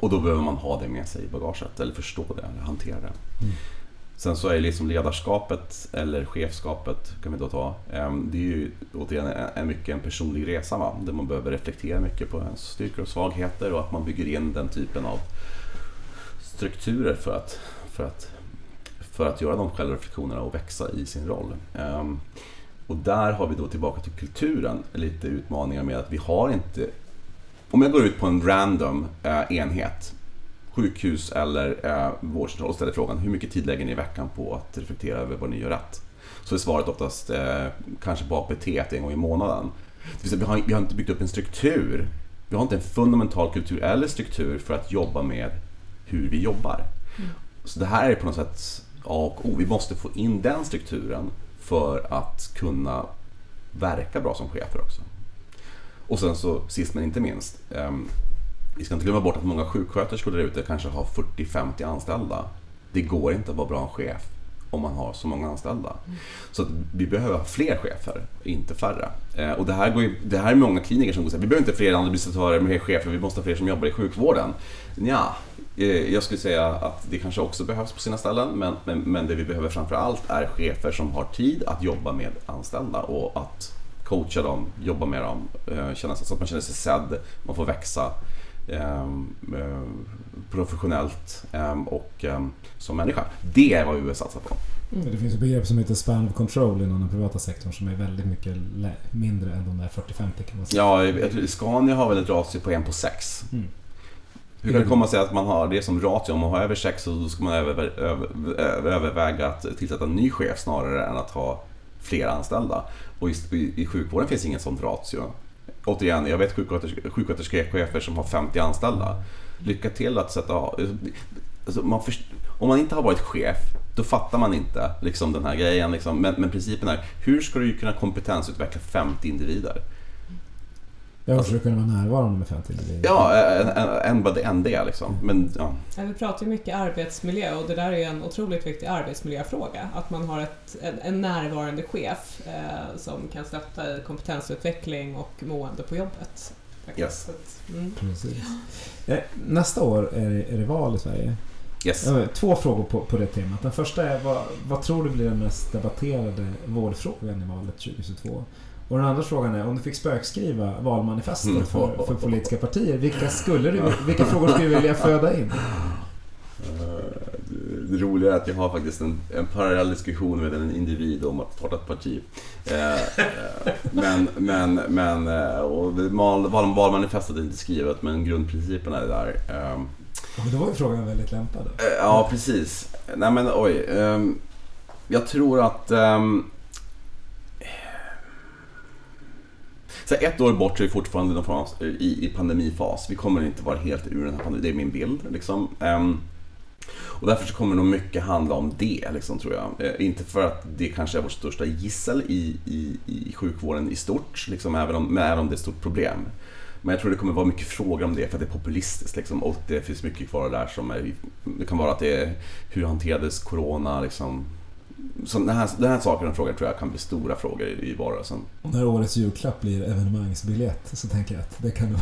Och då behöver man ha det med sig i bagaget eller förstå det eller hantera det. Mm. Sen så är liksom ledarskapet eller chefskapet kan vi då ta. Det är ju återigen en mycket en personlig resa va? där man behöver reflektera mycket på ens styrkor och svagheter och att man bygger in den typen av strukturer för att, för att, för att göra de självreflektionerna och växa i sin roll. Och där har vi då tillbaka till kulturen lite utmaningar med att vi har inte om jag går ut på en random eh, enhet sjukhus eller eh, vårdcentral och ställer frågan hur mycket tid lägger ni i veckan på att reflektera över vad ni gör rätt? Så är svaret oftast eh, kanske på APT en gång i månaden. Det vi, har, vi har inte byggt upp en struktur. Vi har inte en fundamental kultur eller struktur för att jobba med hur vi jobbar. Mm. Så det här är på något sätt A och O. Vi måste få in den strukturen för att kunna verka bra som chefer också. Och sen så sist men inte minst, ehm, vi ska inte glömma bort att många sjuksköterskor där ute kanske har 40-50 anställda. Det går inte att vara bra chef om man har så många anställda. Mm. Så vi behöver ha fler chefer, inte färre. Eh, och det här, går ju, det här är många kliniker som säger vi behöver inte fler administratörer, mer chefer, vi måste ha fler som jobbar i sjukvården. Ja, eh, jag skulle säga att det kanske också behövs på sina ställen, men, men, men det vi behöver framför allt är chefer som har tid att jobba med anställda och att coacha dem, jobba med dem, eh, känna, så att man känner sig sedd, man får växa professionellt ehm, och ehm, som människa. Det är vad vi vill satsa på. Mm. Det finns ett begrepp som heter span of control inom den privata sektorn som är väldigt mycket mindre än de där 40-50 kan man säga. Ja, Scania har väl ett ratio på 1 på 6. Mm. Hur kan det komma sig att man har det som ratio? Om man har över 6 så ska man över, över, överväga att tillsätta en ny chef snarare än att ha fler anställda. Och i, i, i sjukvården finns inget sånt ratio återigen, jag vet sjuksköterskechefer som har 50 anställda. Lycka till att sätta alltså man först, Om man inte har varit chef, då fattar man inte liksom, den här grejen. Liksom. Men, men principen är, hur ska du kunna kompetensutveckla 50 individer? Ja, alltså, för att kunna vara närvarande med 50 individer. Ja, än vad det än det liksom. Men, ja. Vi pratar ju mycket arbetsmiljö och det där är en otroligt viktig arbetsmiljöfråga. Att man har ett, en, en närvarande chef eh, som kan stötta i kompetensutveckling och mående på jobbet. Yes. Mm. Precis. Eh, Nästa år är det, är det val i Sverige. Yes. Jag Två frågor på, på det temat. Den första är vad, vad tror du blir den mest debatterade vårdfrågan i valet 2022? Och den andra frågan är om du fick spökskriva valmanifester Mm. för, för politiska partier, vilka, skulle du, vilka frågor skulle du vilja föda in? Eh, Det roliga är att jag har faktiskt en, en parallell diskussion med en individ om att starta ett parti. Eh, eh, Men, men, men och val- val- valmanifestet är inte skrivet men grundprinciperna är där. Eh, Och då var ju frågan väldigt lämpad. Ja, precis. Nej men oj. ehm, jag tror att... ehm, så ett år bort så är vi fortfarande någon form av, i, i pandemifas. Vi kommer inte vara helt ur den här pandemin. Det är min bild. Liksom. Ehm, och därför så kommer nog mycket handla om det, liksom, tror jag. Eh, inte för att det kanske är vårt största gissel i, i, i sjukvården i stort, liksom, även, om, men även om det är ett stort problem. Men jag tror det kommer vara mycket frågor om det för att det är populistiskt liksom, och det finns mycket kvar där som är, det kan vara att det är hur hanterades Corona liksom. Så den, här, den här saken och frågan tror jag kan bli stora frågor i, i. Och när årets julklapp blir evenemangsbiljett så tänker jag att det kan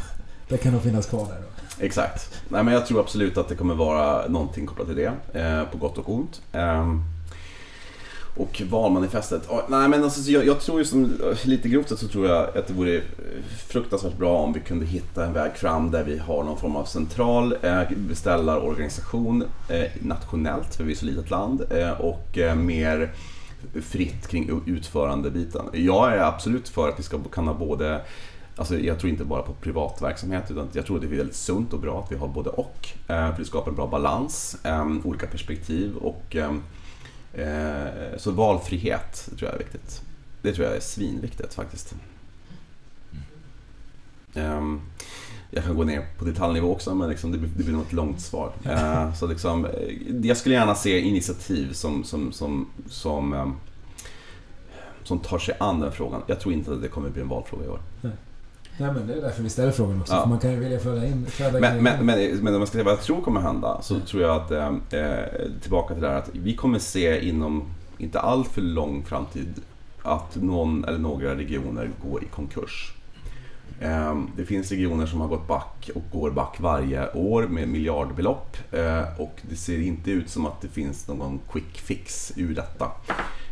det kan nog finnas kvar där då. Exakt. Nej men jag tror absolut att det kommer vara någonting kopplat till det, eh, på gott och ont. Ehm, och valmanifestet, Och, nej men alltså, så jag, jag tror ju som, lite grovt sett så tror jag att det vore eh, fruktansvärt bra om vi kunde hitta en väg fram där vi har någon form av central eh, beställarorganisation eh, nationellt, för vi är så litet land, eh, och eh, mer fritt kring utförandebiten. Jag är absolut för att vi ska kunna både Alltså jag tror inte bara på privat verksamhet utan jag tror att det är väldigt sunt och bra att vi har både och. Eh, för det skapar en bra balans, eh, olika perspektiv och så valfrihet tror jag är viktigt. Det tror jag är svinviktigt faktiskt. Ehm, jag kan gå ner på detaljnivå också men liksom det, blir, det blir nog ett långt svar. Eh, så liksom, eh, jag skulle gärna se initiativ som, som, som, som, ehm, som tar sig an den frågan. Jag tror inte att det kommer bli en valfråga i år. Nej men det är därför vi ställer frågan också. Ja. För man kan ju vilja föda in, föda Men, men, men, men om man ska säga vad jag tror kommer hända så tror jag att, eh, eh, tillbaka till det här att vi kommer se inom inte all för lång framtid att någon eller några regioner går i konkurs. Eh, det finns regioner som har gått back och går back varje år med miljardbelopp eh, och det ser inte ut som att det finns någon quick fix ur detta.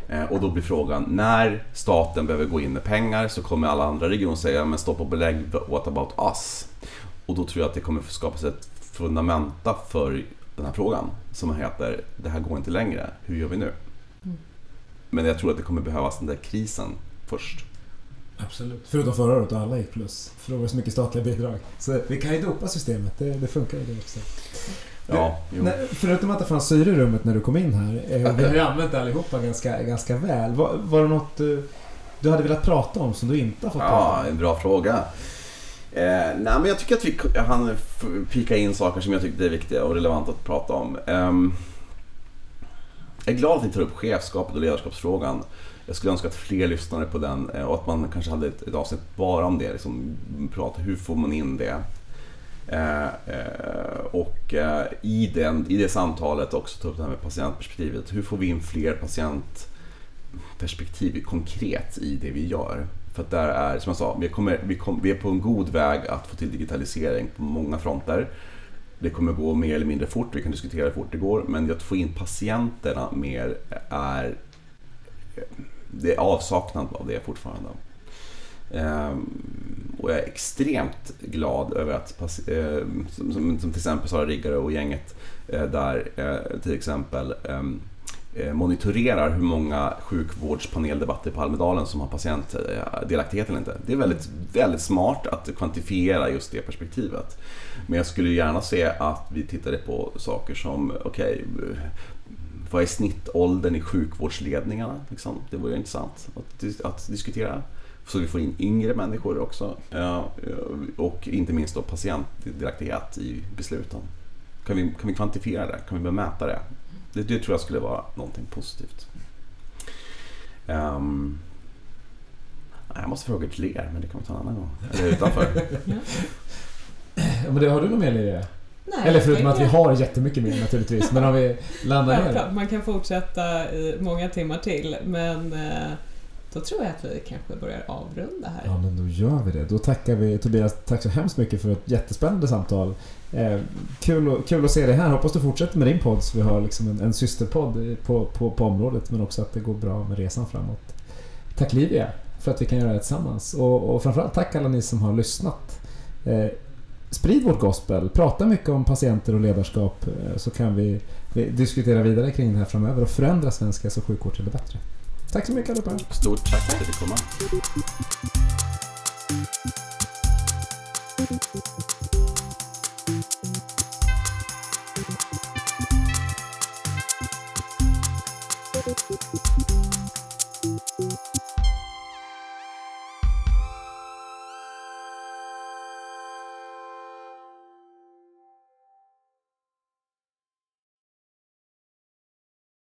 Eh, Och då blir frågan, när staten behöver gå in med pengar så kommer alla andra regioner säga, men stopp och belägg, what about us? Och då tror jag att det kommer skapas ett fundamenta för den här frågan som heter, det här går inte längre, hur gör vi nu? Mm. Men jag tror att det kommer behövas den där krisen först. Absolut. Förutom förra året och alla gick plus. För då var det så mycket statliga bidrag. Så vi kan ju dopa systemet, det, det funkar ju det också. Ja. Nej, förutom att det fanns syre i rummet när du kom in här, eh, och vi har ju använt det allihopa ganska, ganska väl. Var, var det något du, du hade velat prata om som du inte har fått prata Ja, om? en bra fråga. Eh, nej, men jag tycker att vi f- pika in saker som jag tyckte är viktiga och relevanta att prata om. Ehm, jag är glad att ni tar upp chefskapet och ledarskapsfrågan. Jag skulle önska att fler lyssnade på den eh, och att man kanske hade ett, ett avsnitt bara om det. Liksom, prata, hur får man in det? Och eh, i, den, i det samtalet också ta upp det här med patientperspektivet. Hur får vi in fler patientperspektiv konkret i det vi gör? För att där är, som jag sa, vi, kommer, vi, kom, vi är på en god väg att få till digitalisering på många fronter. Det kommer gå mer eller mindre fort, vi kan diskutera hur fort det går, men att få in patienterna mer är det är avsaknad av det fortfarande. Ehm, och jag är extremt glad över att, eh, som, som, som till exempel Sara Riggare och gänget eh, där eh, till exempel ehm, monitorerar hur många sjukvårdspaneldebatter på Almedalen som har patientdelaktighet eller inte. Det är väldigt, väldigt smart att kvantifiera just det perspektivet. Men jag skulle gärna se att vi tittade på saker som, okej, vad är snittåldern i sjukvårdsledningarna? Liksom? Det vore intressant att, att diskutera. Så vi får in yngre människor också. eh, Och inte minst då patientdelaktighet i besluten. Kan vi, kan vi kvantifiera det? Kan vi mäta det? det? Det tror jag skulle vara någonting positivt. Um, jag måste fråga till er, men det kan vi ta en annan gång. Eller utanför. Ja, men det, har du något mer Liria? Nej, Eller förutom att vi har jättemycket mer naturligtvis. Men om vi landar ner man kan fortsätta i många timmar till men eh, då tror jag att vi kanske börjar avrunda här. Ja, men då gör vi det. Då tackar vi Tobias, tack så hemskt mycket för ett jättespännande samtal. Eh, kul, och, kul att se dig här. Hoppas du fortsätter med din podd så vi har liksom en, en systerpodd på, på, på området men också att det går bra med resan framåt. Tack Livia för att vi kan göra det tillsammans och, och framförallt tack alla ni som har lyssnat. Eh, sprid vårt gospel, prata mycket om patienter och ledarskap eh, så kan vi, vi diskutera vidare kring det här framöver och förändra svensk hälso och sjukvård till det bättre. Tack så mycket allihopa! Stort tack för att du fick komma.